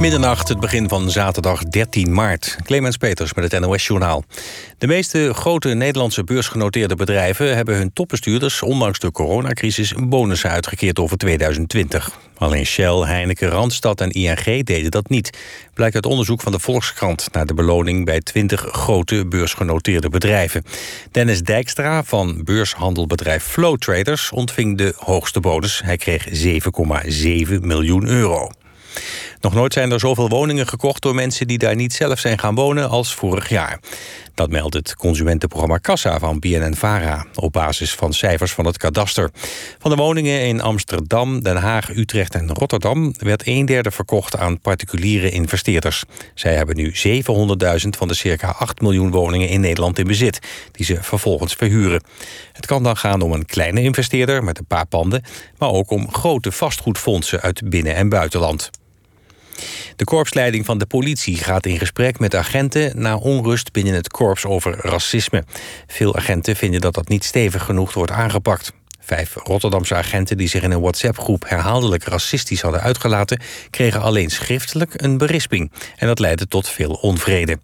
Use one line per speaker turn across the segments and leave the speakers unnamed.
Middernacht, het begin van zaterdag 13 maart. Clemens Peters met het NOS-journaal. De meeste grote Nederlandse beursgenoteerde bedrijven... hebben hun topbestuurders ondanks de coronacrisis... bonussen uitgekeerd over 2020. Alleen Shell, Heineken, Randstad en ING deden dat niet. Blijkt uit onderzoek van de Volkskrant... naar de beloning bij 20 grote beursgenoteerde bedrijven. Dennis Dijkstra van beurshandelbedrijf Flow Traders... ontving de hoogste bonus. Hij kreeg 7,7 miljoen euro. Nog nooit zijn er zoveel woningen gekocht door mensen die daar niet zelf zijn gaan wonen als vorig jaar. Dat meldt het consumentenprogramma Kassa van BNN-Vara... op basis van cijfers van het kadaster. Van de woningen in Amsterdam, Den Haag, Utrecht en Rotterdam... werd een derde verkocht aan particuliere investeerders. Zij hebben nu 700.000 van de circa 8 miljoen woningen in Nederland in bezit... die ze vervolgens verhuren. Het kan dan gaan om een kleine investeerder met een paar panden... maar ook om grote vastgoedfondsen uit binnen- en buitenland. De korpsleiding van de politie gaat in gesprek met agenten... na onrust binnen het korps over racisme. Veel agenten vinden dat dat niet stevig genoeg wordt aangepakt. Vijf Rotterdamse agenten die zich in een WhatsApp-groep herhaaldelijk racistisch hadden uitgelaten, kregen alleen schriftelijk een berisping. En dat leidde tot veel onvrede.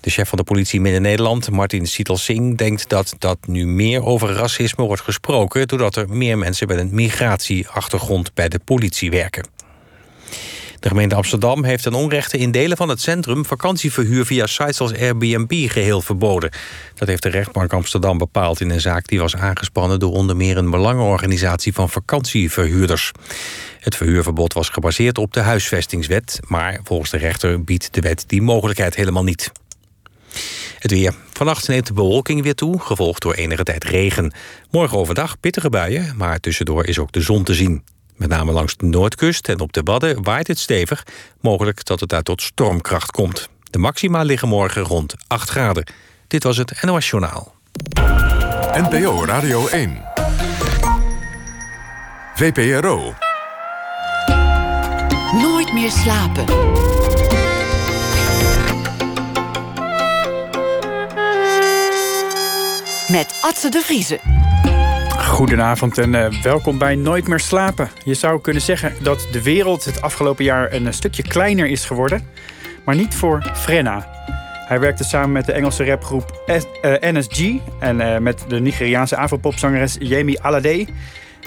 De chef van de politie Midden-Nederland, Martin Sietelsing, denkt dat dat nu meer over racisme wordt gesproken, doordat er meer mensen met een migratieachtergrond bij de politie werken. De gemeente Amsterdam heeft ten onrechte in delen van het centrum vakantieverhuur via sites als Airbnb geheel verboden. Dat heeft de rechtbank Amsterdam bepaald in een zaak die was aangespannen door onder meer een belangenorganisatie van vakantieverhuurders. Het verhuurverbod was gebaseerd op de huisvestingswet, maar volgens de rechter biedt de wet die mogelijkheid helemaal niet. Het weer. Vannacht neemt de bewolking weer toe, gevolgd door enige tijd regen. Morgen overdag pittige buien, maar tussendoor is ook de zon te zien. Met name langs de noordkust en op de Wadden waait het stevig. Mogelijk dat het daar tot stormkracht komt. De maxima liggen morgen rond 8 graden. Dit was het NOS Journaal.
NPO Radio 1. VPRO.
Nooit meer slapen. Met Atze de Vriezen.
Goedenavond en uh, welkom bij Nooit meer slapen. Je zou kunnen zeggen dat de wereld het afgelopen jaar een stukje kleiner is geworden. Maar niet voor Frenna. Hij werkte samen met de Engelse rapgroep uh, NSG en met de Nigeriaanse afropopzangeres Yemi Alade.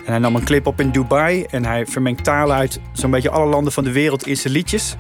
En hij nam een clip op in Dubai en hij vermengt talen uit zo'n beetje alle landen van de wereld in zijn liedjes.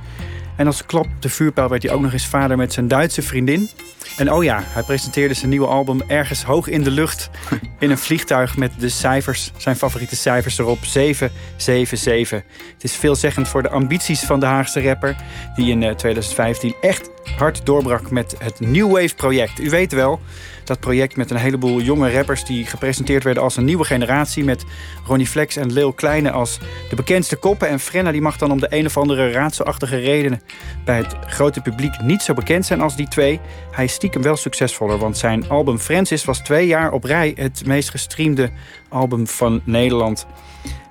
En als klap de vuurpijl werd hij ook nog eens vader met zijn Duitse vriendin. En oh ja, hij presenteerde zijn nieuwe album ergens hoog in de lucht. In een vliegtuig met de cijfers, zijn favoriete cijfers erop. 777. Het is veelzeggend voor de ambities van de Haagse rapper. Die in 2015 eh, echt hard doorbrak met het New Wave project. U weet wel, dat project met een heleboel jonge rappers... die gepresenteerd werden als een nieuwe generatie... met Ronnie Flex en Lil Kleine als de bekendste koppen. En Frenna die mag dan om de een of andere raadselachtige redenen... bij het grote publiek niet zo bekend zijn als die twee. Hij is stiekem wel succesvoller, want zijn album Francis... was twee jaar op rij het meest gestreamde album van Nederland...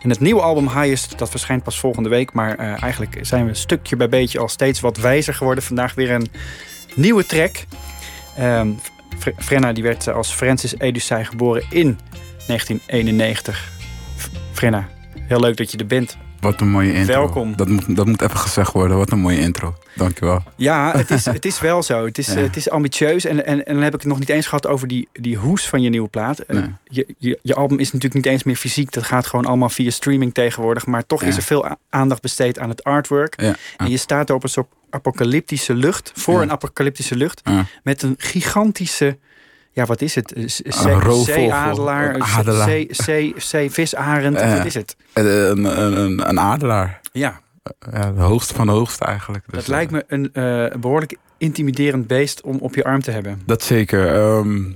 En het nieuwe album Highest, dat verschijnt pas volgende week. Maar uh, eigenlijk zijn we stukje bij beetje al steeds wat wijzer geworden. Vandaag weer een nieuwe track. Um, Frenna die werd als Francis Edusei geboren in 1991. Frenna, heel leuk dat je er bent.
Wat een mooie intro.
Welkom.
Dat moet, dat moet even gezegd worden. Wat een mooie intro. Dankjewel.
Ja, het is, het is wel zo. Het is, het is ambitieus. En, en, en dan heb ik het nog niet eens gehad over die, die hoes van je nieuwe plaat. Nee. Je, je, je, album is natuurlijk niet eens meer fysiek. Dat gaat gewoon allemaal via streaming tegenwoordig. Maar toch ja. is er veel aandacht besteed aan het artwork. Ja. En je staat er op een soort apocalyptische lucht. Voor een apocalyptische lucht. Met een gigantische ja, wat is het? Zeeadelaar, visarend, uh, wat is het?
Een, een, een adelaar.
Ja.
ja. De hoogste van de hoogste eigenlijk.
Dus, dat lijkt me een uh, behoorlijk intimiderend beest om op je arm te hebben.
Dat zeker. Um,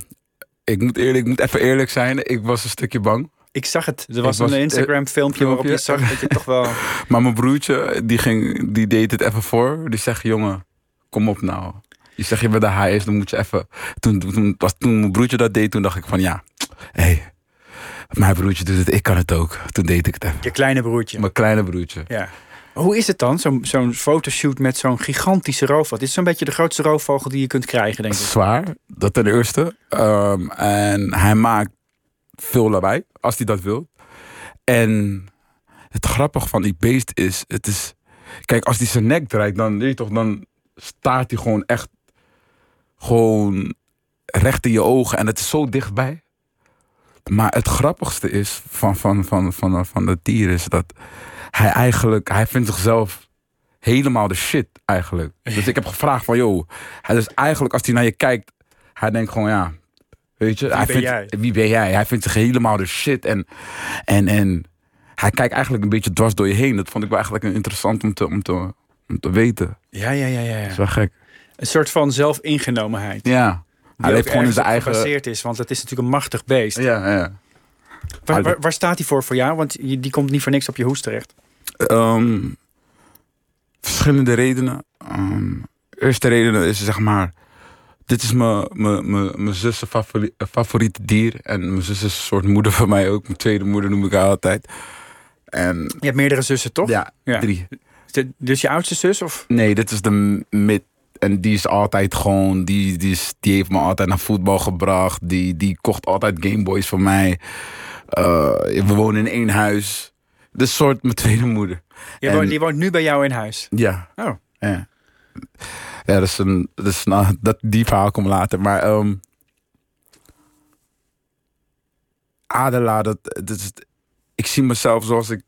ik, moet eerlijk, ik moet even eerlijk zijn, ik was een stukje bang.
Ik zag het. Er was, was een Instagram filmpje waarop je zag dat je toch wel...
maar mijn broertje, die, ging, die deed het even voor. Die zegt, jongen, kom op nou je zegt je bent de HS, dan moet je even. Toen, toen, was, toen mijn broertje dat deed, toen dacht ik van ja, hé, hey, mijn broertje doet het, ik kan het ook. Toen deed ik het even.
Je kleine broertje.
Mijn kleine broertje.
Ja. Hoe is het dan, zo'n zo'n fotoshoot met zo'n gigantische roofvogel? Dit is zo'n beetje de grootste roofvogel die je kunt krijgen, denk ik.
Zwaar, dat ten eerste. Um, en hij maakt veel lawaai, als hij dat wil. En het grappige van die beest is, het is Kijk, als hij zijn nek draait, dan, weet je toch, dan staat hij gewoon echt gewoon recht in je ogen. En het is zo dichtbij. Maar het grappigste is van, van, van, van, van het dier is dat hij eigenlijk, hij vindt zichzelf helemaal de shit eigenlijk. Dus ik heb gevraagd van, joh, hij dus eigenlijk als hij naar je kijkt, hij denkt gewoon, ja, weet je, hij
ben
vindt,
jij?
wie ben jij? Hij vindt zich helemaal de shit en, en, en hij kijkt eigenlijk een beetje dwars door je heen. Dat vond ik wel eigenlijk interessant om te, om te, om te weten.
Ja, ja, ja, ja.
Dat is
ja.
wel gek.
Een soort van zelfingenomenheid.
Ja. Hij leeft gewoon in zijn eigen...
gebaseerd is, want het is natuurlijk een machtig beest.
Ja, ja.
Waar, waar, waar staat hij voor voor jou? Want die komt niet voor niks op je hoes terecht.
Ehm, verschillende redenen. Ehm, eerste reden is zeg maar. Dit is mijn- mijn mijn- mijn zus' favori- favoriete dier. En mijn zus is een soort moeder van mij ook. Mijn tweede moeder noem ik haar altijd. En
Je hebt meerdere zussen, toch?
ja,
Ja.
drie.
De- Dus je oudste zus? Of?
Nee, dit is de mid. En die is altijd gewoon. Die, die, is, die heeft me altijd naar voetbal gebracht. Die, die kocht altijd Gameboys voor mij. Eh, we wonen in één huis. De soort mijn tweede moeder.
Je
En-
woont, die woont nu bij jou in huis.
Ja.
Oh.
Ja. Ja, dat is een. Dat is, nou, dat, die verhaal komt later. Maar. ehm Adela, dat, dat is, ik zie mezelf zoals ik.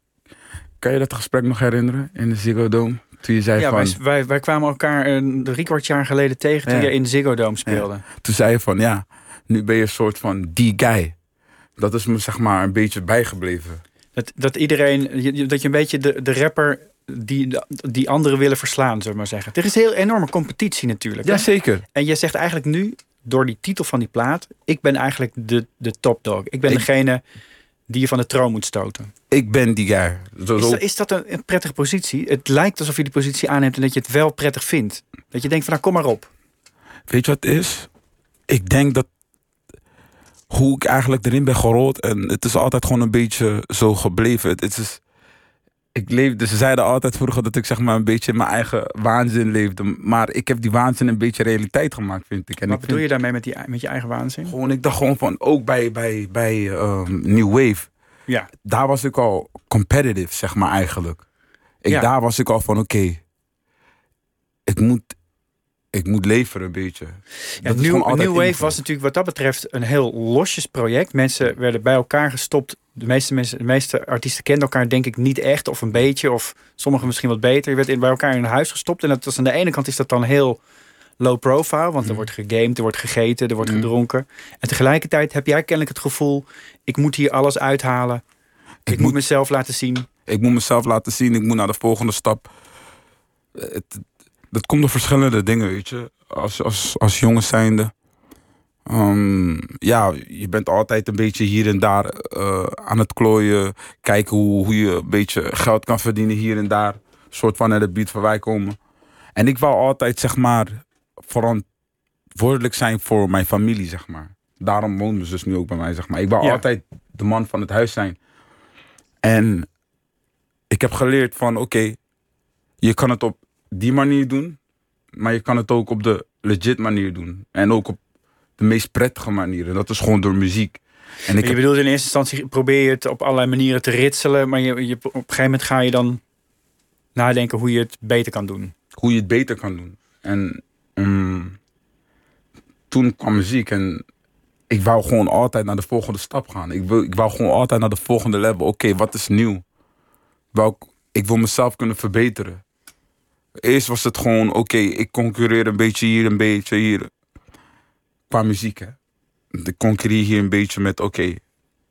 Kan je dat gesprek nog herinneren in de Ziggo Dome? Toen je zei
Ja,
van.
wij, wij, wij kwamen elkaar een drie kwart jaar geleden tegen toen
Ja.
je in de Ziggo Dome speelde.
Toen zei je van ja, nu ben je een soort van die guy. Dat is me zeg maar een beetje bijgebleven.
Dat, dat iedereen, dat je een beetje de, de rapper die, die anderen willen verslaan, zullen we maar zeggen. Er is een heel enorme competitie natuurlijk. hè?
Jazeker.
En je zegt eigenlijk nu, door die titel van die plaat, ik ben eigenlijk de, de topdog. Ik ben
Ik-
degene die je van de troon moet stoten.
Ik ben die guy. Zo,
Is
zo-
is dat een, een prettige positie? Het lijkt alsof je die positie aanneemt en dat je het wel prettig vindt. Dat je denkt van nou kom maar op.
Weet je wat het is? Ik denk dat hoe ik eigenlijk erin ben gerold en het is altijd gewoon een beetje zo gebleven. Het, het is, ik leefde, ze zeiden altijd vroeger dat ik zeg maar een beetje mijn eigen waanzin leefde. Maar ik heb die waanzin een beetje realiteit gemaakt, vind ik. En
Wat
ik
bedoel je daarmee met, die, met je eigen waanzin?
Gewoon, ik dacht gewoon van, ook bij, bij, bij ehm, New Wave,
Ja,
daar was ik al competitive, zeg maar eigenlijk. Ik,
Ja.
Daar was ik al van, oké, ik, moet, ik moet leveren een beetje.
Ja, New, New Wave was natuurlijk wat dat betreft een heel losjes project. Mensen werden bij elkaar gestopt. De meeste, mensen, de meeste artiesten kenden elkaar denk ik niet echt of een beetje. Of sommigen misschien wat beter. Je werd in, bij elkaar in een huis gestopt. En dat was aan de ene kant is dat dan heel low profile. Want er wordt gegamed, er wordt gegeten, er wordt
Mm.
gedronken. En tegelijkertijd heb jij kennelijk het gevoel... ik moet hier alles uithalen. Ik, moet
moet-
mezelf laten zien.
Ik moet mezelf laten zien, ik moet naar de volgende stap. Het, dat komt door verschillende dingen, weet je. Als, als, als jongens zijnde. Ehm, ja, je bent altijd een beetje hier en daar eh, aan het klooien. Kijken hoe, hoe je een beetje geld kan verdienen hier en daar. soort van naar de buurt waar wij komen. En ik wou altijd, zeg maar, verantwoordelijk zijn voor mijn familie, zeg maar. Daarom woont mijn zus nu ook bij mij, zeg maar. Ik wou
Ja.
altijd de man van het huis zijn. En ik heb geleerd van, oké, je kan het op die manier doen, maar je kan het ook op de legit manier doen. En ook op de meest prettige manier. En dat is gewoon door muziek. En ik
je
heb,
bedoelt in eerste instantie probeer je het op allerlei manieren te ritselen. Maar je, je, op een gegeven moment ga je dan nadenken hoe je het beter kan doen.
hoe je het beter kan doen. En mm, toen kwam muziek en ik wou gewoon altijd naar de volgende stap gaan. Ik, wil, ik wou gewoon altijd naar de volgende level. Oké, wat is nieuw? Wou, ik wil mezelf kunnen verbeteren. Eerst was het gewoon, oké, ik concurreer een beetje hier, een beetje hier. Qua muziek, hè. Ik concurreer hier een beetje met, oké,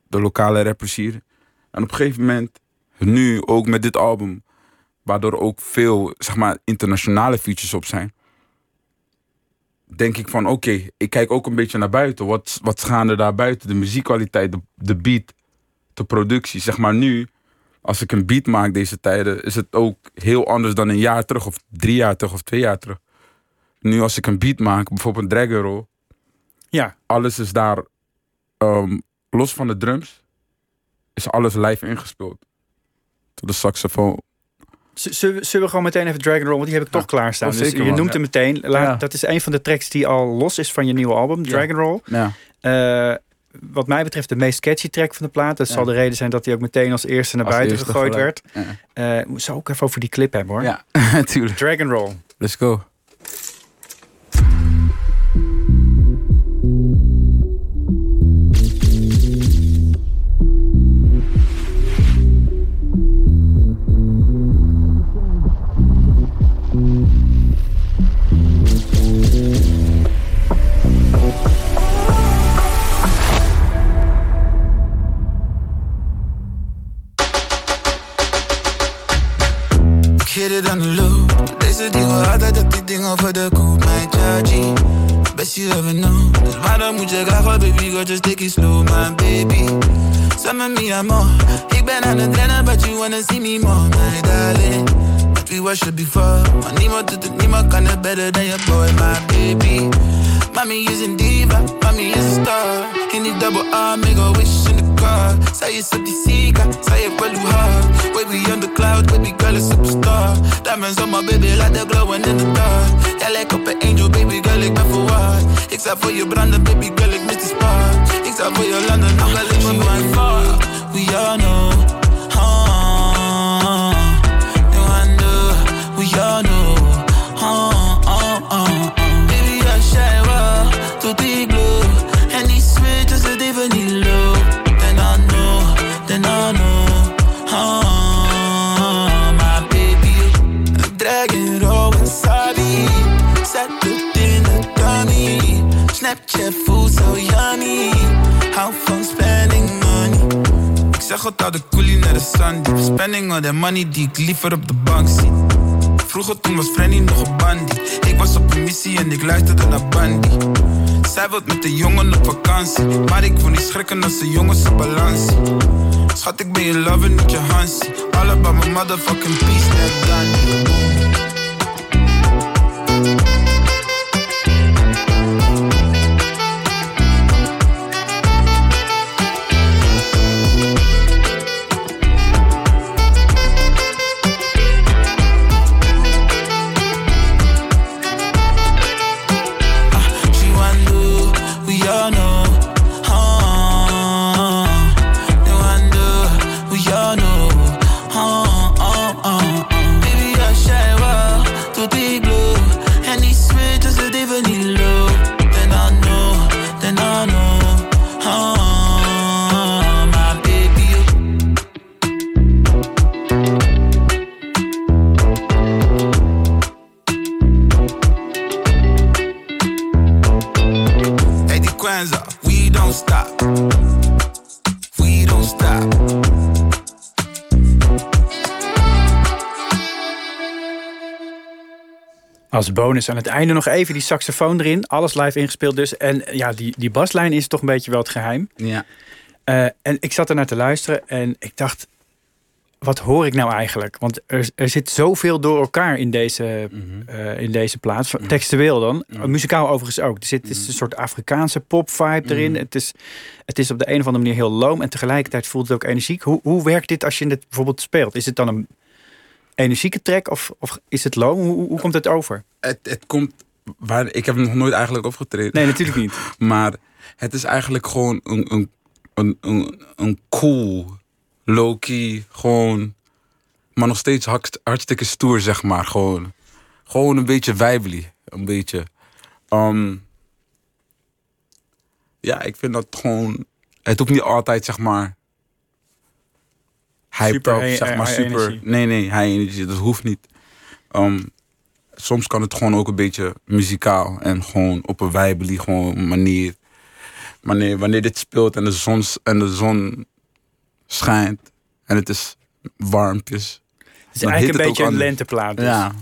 de lokale rappers hier. En op een gegeven moment, nu ook met dit album, waardoor ook veel zeg maar, internationale features op zijn. Denk ik van oké, ik kijk ook een beetje naar buiten. Wat, wat gaan er daar buiten? De muziekkwaliteit, de, de beat, de productie. Zeg maar nu, als ik een beat maak deze tijden, is het ook heel anders dan een jaar terug, of drie jaar terug, of twee jaar terug. Nu als ik een beat maak, bijvoorbeeld Drag Roll,
Ja,
alles is daar, ehm, los van de drums, is alles live ingespeeld. Tot de saxofoon.
Z- Zullen we, zullen we gewoon meteen even Dragon Roll, want die heb ik toch klaarstaan. dus
zeker,
je
man.
noemt hem meteen. Laat,
Ja.
Dat is een van de tracks die al los is van je nieuwe album,
Ja.
Dragon Roll.
Ja.
Eh, wat mij betreft de meest catchy track van de plaat. Dat
Ja.
zal de reden zijn dat hij ook meteen als eerste naar
Als
buiten gegooid werd.
Ja,
Eh zou ook even over die clip hebben hoor.
ja tuurlijk.
Dragon Roll.
Let's go.
Dingen voor de koop, mijn chargy. Best you ever know. Dus waarom moet je graag baby, girl, just take it slow, my baby. Some me amor. Ik ben aan het rennen, but you wanna see me more, my darling. But we worship before. Maar niemand doet het, niemand kan het better than your boy, my baby. Mommy is een diva, mommy is a star. In die double R, make a wish in the car. Zij is op die zika, zij heeft wel hoe hard. Baby on the cloud, baby girl is superstar. Diamonds on my baby, like they're glowing in the dark. Jij lijkt op een angel, baby girl, ik ben verwaard. Ik zou voor je branden, baby girl, ik mis die spark. Ik zou voor je landen, nog wel me mijn fuck. We all know. That money die ik liever op de bank zie. Vroeger toen was Frenny nog een bandie. Ik was op een missie en ik luisterde naar Bandy. Zij wil met de jongen op vakantie. Maar ik wil niet schrikken als de jongens op balans. Schat, ik ben je lover, niet je Hansie. All about motherfucking peace, net Gandhi.
Bonus aan het einde nog even die saxofoon erin. Alles live ingespeeld dus. En ja, die, die baslijn is toch een beetje wel het geheim.
Ja.
Eh, en ik zat er naar te luisteren en ik dacht, wat hoor ik nou eigenlijk? Want er, er zit zoveel door elkaar in deze, eh, in deze plaats. Van- Textueel dan. Muzikaal overigens ook. Er zit is een soort Afrikaanse pop-vibe erin. Het, is, het is op de een of andere manier heel loom. En tegelijkertijd voelt het ook energiek. Hoe, hoe werkt dit als je het bijvoorbeeld speelt? Is het dan een energieke track of, of is het loom? Hoe, hoe, komt het over?
Het, het komt... Waar, ik heb nog nooit eigenlijk opgetreden.
Nee, natuurlijk niet.
Maar het is eigenlijk gewoon een, een, een, een, een cool, low-key, gewoon... Maar nog steeds hartstikke stoer, zeg maar. Gewoon, gewoon een beetje wijbely. Een beetje. Ehm, ja, ik vind dat gewoon... Het hoeft niet altijd, zeg maar... Hype
Super
up,
high-
zeg maar, super... Nee, nee, high energy. Dat hoeft niet. Ehm, soms kan het gewoon ook een beetje muzikaal. En gewoon op een wijbely gewoon manier. Wanneer, wanneer dit speelt en de, zon, en de zon schijnt. En het is warmpjes.
Het is eigenlijk een beetje een lenteplaat. Dus.
Ja.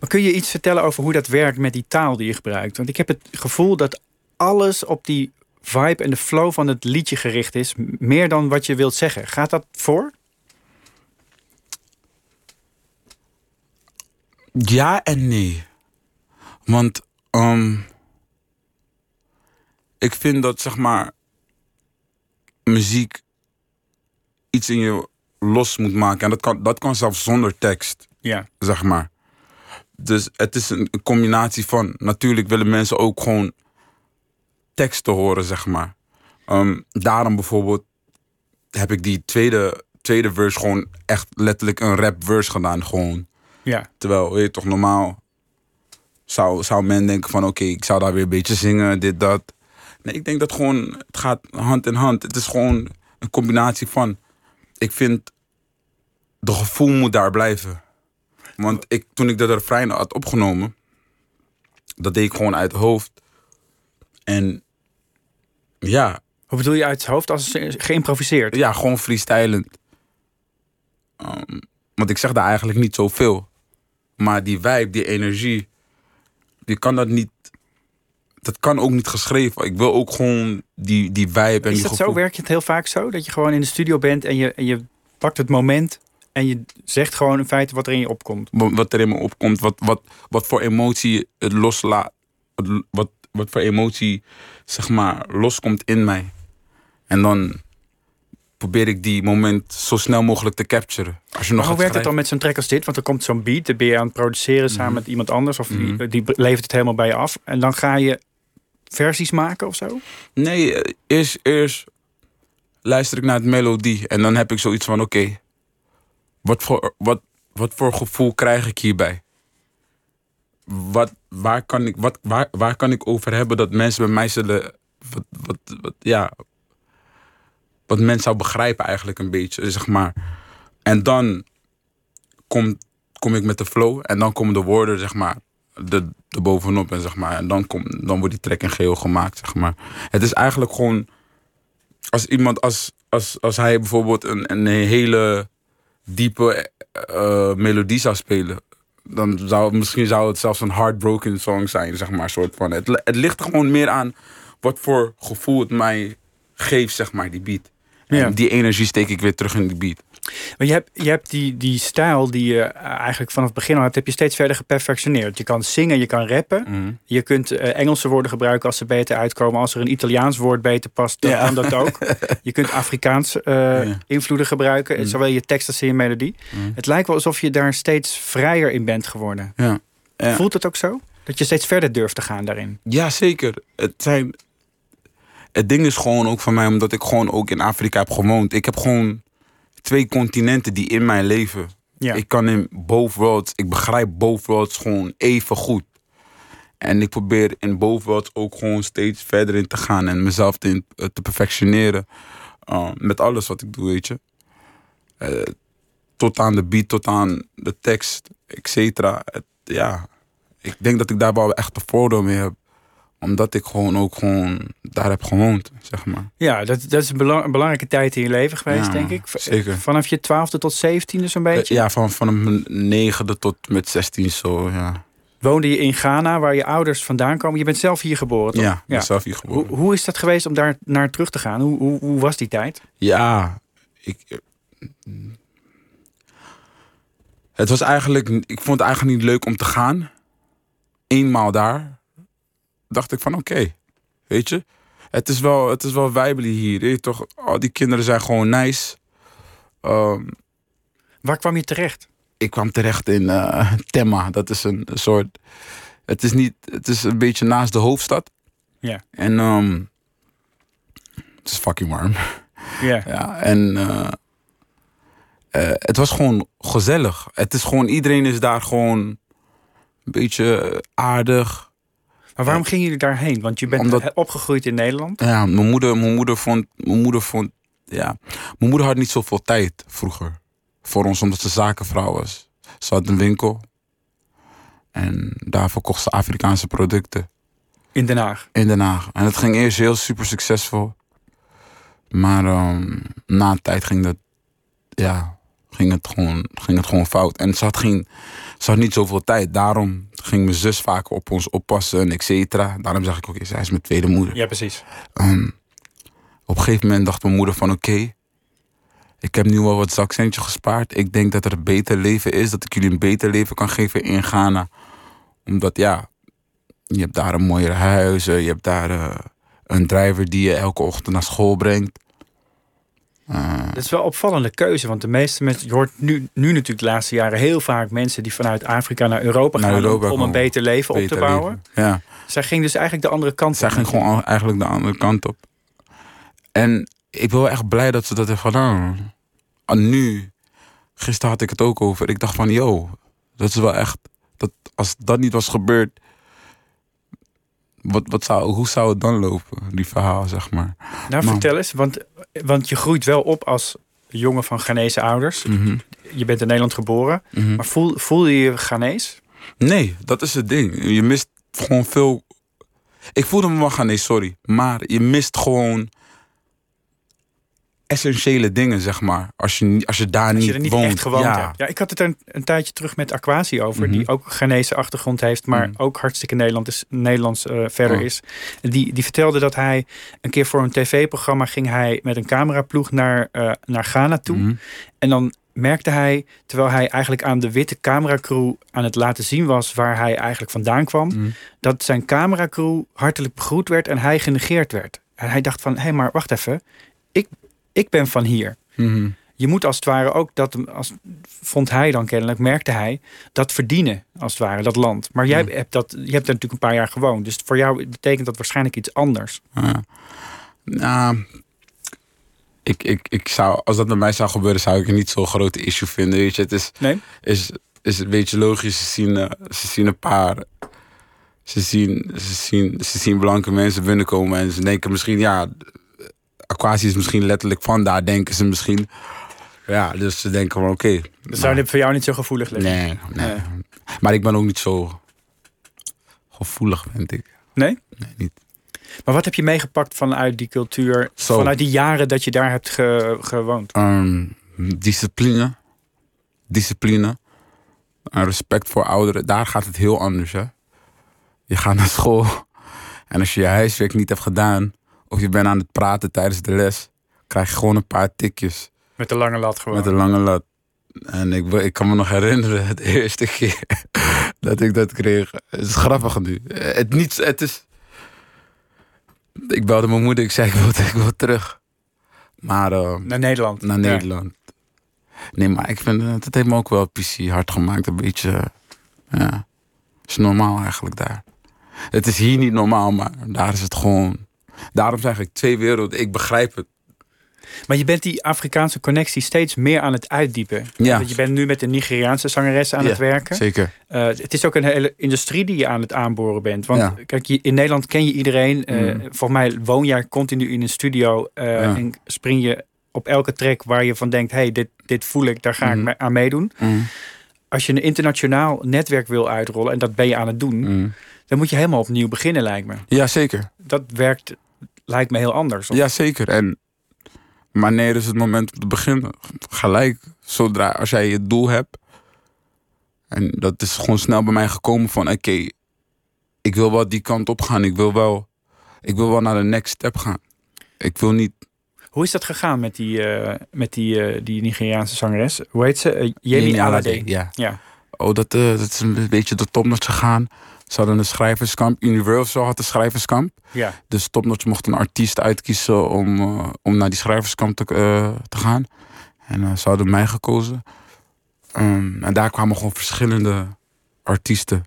Maar kun je iets vertellen over hoe dat werkt met die taal die je gebruikt? Want ik heb het gevoel dat alles op die vibe en de flow van het liedje gericht is. Meer dan wat je wilt zeggen. Gaat dat voor?
Ja en nee. Want ehm, ik vind dat zeg maar muziek iets in je los moet maken. En dat kan, dat kan zelfs zonder tekst,
Ja.
zeg maar. Dus het is een combinatie van... Natuurlijk willen mensen ook gewoon teksten horen, zeg maar. Ehm, daarom bijvoorbeeld heb ik die tweede, tweede verse gewoon echt letterlijk een rap verse gedaan. Gewoon.
Ja.
Terwijl, weet je toch, normaal zou, zou men denken van... oké, ik zou daar weer een beetje zingen, dit, dat. Nee, ik denk dat gewoon, het gaat hand in hand. Het is gewoon een combinatie van... Ik vind, de gevoel moet daar blijven. Want ik, toen ik dat refrein had opgenomen... dat deed ik gewoon uit het hoofd. En ja,
Hoe bedoel je uit het hoofd als geïmproviseerd?
ja, gewoon freestylend. Ehm, want ik zeg daar eigenlijk niet zoveel. Maar die vibe, die energie, die kan dat niet. Dat kan ook niet geschreven. Ik wil ook gewoon die, die vibe en
Is
die
dat zo? Werk je het heel vaak zo? Dat je gewoon in de studio bent en je, en je pakt het moment en je zegt gewoon in feite wat er in je opkomt.
Wat er in me opkomt, wat, wat, wat voor emotie het loslaat. Wat, wat voor emotie, zeg maar, loskomt in mij. En dan probeer ik die moment zo snel mogelijk te capturen. Als je nog
hoe werkt het dan met zo'n track als dit? Want er komt zo'n beat, dan ben je aan het produceren samen
Mhm.
met iemand anders. Of die, die levert het helemaal bij je af. En dan ga je versies maken of zo?
Nee, eerst, eerst luister ik naar het melodie en dan heb ik zoiets van: oké, wat, voor, wat, wat voor gevoel krijg ik hierbij? Wat, waar, kan ik, wat, waar, waar kan ik over hebben dat mensen bij mij zullen. Wat, wat, wat, ja, wat mensen zou begrijpen, eigenlijk een beetje, zeg maar. En dan kom, kom ik met de flow en dan komen de woorden, zeg maar, er, er bovenop. En, zeg maar, en dan, kom, dan wordt die track in geheel gemaakt, zeg maar. Het is eigenlijk gewoon... Als iemand, als, als, als hij bijvoorbeeld een, een hele diepe eh, melodie zou spelen... dan zou misschien zou het zelfs een heartbroken song zijn, zeg maar. Soort van. Het, het ligt er gewoon meer aan wat voor gevoel het mij geeft, zeg maar, die beat.
Ja.
En die energie steek ik weer terug in die beat.
Maar je hebt, je hebt die, die stijl die je eh, eigenlijk vanaf het begin al hebt, heb je steeds verder geperfectioneerd. Je kan zingen, je kan rappen.
Mhm.
Je kunt eh, Engelse woorden gebruiken als ze beter uitkomen. Als er een Italiaans woord beter past, dan
Ja.
kan dat ook. Je kunt Afrikaans eh,
Ja.
invloeden gebruiken.
Mhm.
Zowel je tekst als in je melodie.
Mhm.
Het lijkt wel alsof je daar steeds vrijer in bent geworden.
Ja. Ja.
Voelt het ook zo? Dat je steeds verder durft te gaan daarin?
Ja, zeker. Het, zijn, het ding is gewoon ook van mij, omdat ik gewoon ook in Afrika heb gewoond. Ik heb gewoon twee continenten die in mijn leven.
Ja.
Ik kan in both worlds, ik begrijp both worlds gewoon even goed. En ik probeer in both worlds ook gewoon steeds verder in te gaan en mezelf te, eh, te perfectioneren. Uh, met alles wat ik doe, weet je. Eh, tot aan de beat, tot aan de tekst, et cetera. Ja, ik denk dat ik daar wel echt een voordeel mee heb. Omdat ik gewoon ook gewoon daar heb gewoond, zeg maar.
Ja, dat, dat is een, belang- een belangrijke tijd in je leven geweest,
Ja,
denk ik.
Zeker.
Vanaf je twaalfde tot zeventiende zo'n beetje.
Eh, ja, van, van mijn negende tot met 16 zo, ja.
Woonde je in Ghana, waar je ouders vandaan komen. Je bent zelf hier geboren, toch?
Ja, ik ben zelf hier geboren.
Hoe, hoe is dat geweest om daar naar terug te gaan? Hoe, hoe, hoe was die tijd?
Ja, ik. eh, Het was eigenlijk. Ik vond het eigenlijk niet leuk om te gaan. Eenmaal daar. Dacht ik van oké. weet je. Het is wel, het is wel wijbely hier. je toch? Al die kinderen zijn gewoon nice. Ehm,
Waar kwam je terecht?
ik kwam terecht in eh Temma. Dat is een soort. Het is niet. Het is een beetje naast de hoofdstad.
Ja.
En ehm, het is fucking warm.
Ja.
Ja, en eh, eh, het was gewoon gezellig. Het is gewoon, iedereen is daar gewoon een beetje aardig.
Maar waarom gingen jullie daarheen? Want je bent
Omdat-
opgegroeid in Nederland.
Ja, mijn moeder, mijn moeder vond, mijn moeder vond, ja, mijn moeder had niet zoveel tijd vroeger voor ons, omdat ze zakenvrouw was. Ze had een winkel en daar verkocht ze Afrikaanse producten.
In Den Haag.
in Den Haag. En het ging eerst heel super succesvol. Maar ehm, na een tijd ging, dat, ja, ging, het gewoon, ging het gewoon fout. En ze had, geen, ze had niet zoveel tijd. Daarom ging mijn zus vaak op ons oppassen en et cetera. Daarom zeg ik, oké, zij is mijn tweede moeder.
Ja, precies.
Ehm, op een gegeven moment dacht mijn moeder van, oké... ik heb nu wel wat zakcentje gespaard. Ik denk dat er een beter leven is. Dat ik jullie een beter leven kan geven in Ghana. Omdat, ja, je hebt daar een mooiere huizen. Je hebt daar eh, een driver die je elke ochtend naar school brengt. Eh,
Dat is wel een opvallende keuze. Want de meeste mensen, je hoort nu, nu natuurlijk de laatste jaren heel vaak mensen die vanuit Afrika naar Europa
Naar
gaan om-
Europa
om, een beter leven op te bouwen.
leven. Ja,
Zij ging dus eigenlijk de andere kant
zij
op.
ging gewoon eigenlijk de andere kant op. En ik ben wel echt blij dat ze dat heeft gedaan. En nu, gisteren had ik het ook over. Ik dacht van, yo, dat is wel echt... Dat, als dat niet was gebeurd... Wat, wat zou, hoe zou het dan lopen, die verhaal, zeg maar.
Nou, vertel eens, want, want je groeit wel op als jongen van Ghanese ouders.
Mhm.
Je bent in Nederland geboren.
Mhm.
Maar voel, voel je je Ghanese?
Nee, dat is het ding. Je mist gewoon veel. Ik voelde me wel gaan, nee, sorry. Maar je mist gewoon essentiële dingen, zeg maar. Als je, als je daar
Als
niet,
je er niet
woont.
echt gewoond
ja.
hebt. Ja, ik had het er een, een tijdje terug met Aquasi over.
Mhm.
Die ook een Ghanese achtergrond heeft. Maar
Mhm.
ook hartstikke Nederland is, Nederlands eh, verder
Oh.
is. Die, die vertelde dat hij een keer voor een tv-programma... ging hij met een cameraploeg naar, eh, naar Ghana toe.
Mhm.
En dan merkte hij, terwijl hij eigenlijk aan de witte cameracrew aan het laten zien was waar hij eigenlijk vandaan kwam,
Mhm.
dat zijn cameracrew hartelijk begroet werd en hij genegeerd werd. En hij dacht van, hé, hey, maar wacht even, ik, ik ben van hier.
Mhm.
Je moet als het ware ook dat, als, vond hij dan kennelijk, merkte hij, dat verdienen als het ware, dat land. Maar jij hebt dat, je hebt er natuurlijk een paar jaar gewoond, dus voor jou betekent dat waarschijnlijk iets anders.
Ja. Nou, ik, ik, ik zou, als dat met mij zou gebeuren, zou ik het niet zo'n grote issue vinden. Weet je, het is,
Nee?
is, is een beetje logisch. Ze zien, eh, ze zien een paar. Ze zien, ze, zien, ze zien blanke mensen binnenkomen en ze denken misschien, ja, Aquasi is misschien letterlijk van daar, denken ze misschien. Ja, dus ze denken van oké.
Dat zou dit voor jou niet zo gevoelig liggen.
nee, nee,
Nee.
Maar ik ben ook niet zo gevoelig, vind ik.
Nee?
Nee, niet.
Maar wat heb je meegepakt vanuit die cultuur, vanuit die jaren dat je daar hebt ge- gewoond?
Ehm, discipline. Discipline. En respect voor ouderen. Daar gaat het heel anders, hè. Je gaat naar school. En als je je huiswerk niet hebt gedaan... of je bent aan het praten tijdens de les... krijg je gewoon een paar tikjes.
Met de lange lat gewoon.
Met een lange lat. En ik, ik kan me nog herinneren, de eerste keer dat ik dat kreeg. Het is grappig nu. Het, niet, het is... Ik belde mijn moeder, ik zei ik wil, ik wil terug. Maar... eh,
Naar Nederland.
naar
Ja.
Nederland. Nee, maar ik vind het, het heeft me ook wel PC hard gemaakt. Een beetje, ja, is normaal eigenlijk daar. Het is hier niet normaal, maar daar is het gewoon. Daarom zeg ik twee werelden. Ik begrijp het.
Maar je bent die Afrikaanse connectie steeds meer aan het uitdiepen.
Ja.
Want je bent nu met een Nigeriaanse zangeres aan
Ja,
het werken.
Zeker.
Eh, het is ook een hele industrie die je aan het aanboren bent. Want
Ja.
kijk, in Nederland ken je iedereen. Eh,
Mm.
Volgens mij woon jij continu in een studio.
Ja.
En spring je op elke track waar je van denkt... hey, dit, dit voel ik, daar ga ik
Mm.
aan meedoen.
Mm,
Als je een internationaal netwerk wil uitrollen... en dat ben je aan het doen...
mm.
dan moet je helemaal opnieuw beginnen, lijkt me.
Ja, zeker.
Dat werkt, lijkt me heel anders.
Ja, zeker. En wanneer is het moment om te beginnen? Gelijk, zodra als jij je doel hebt. En dat is gewoon snel bij mij gekomen van oké, ik wil wel die kant op gaan. Ik wil wel, ik wil wel naar de next step gaan. Ik wil niet.
Hoe is dat gegaan met die, eh, met die, eh, die Nigeriaanse zangeres? Hoe heet ze? Eh, Yemi Alade.
Ja.
Ja.
Oh, dat, dat is een beetje de topnotch gegaan. Ze hadden een schrijverskamp. Universal had een schrijverskamp.
ja.
Dus Topnotch mocht een artiest uitkiezen om, eh, om naar die schrijverskamp te, eh, te gaan. En eh, ze hadden mij gekozen. Ehm, en daar kwamen gewoon verschillende artiesten.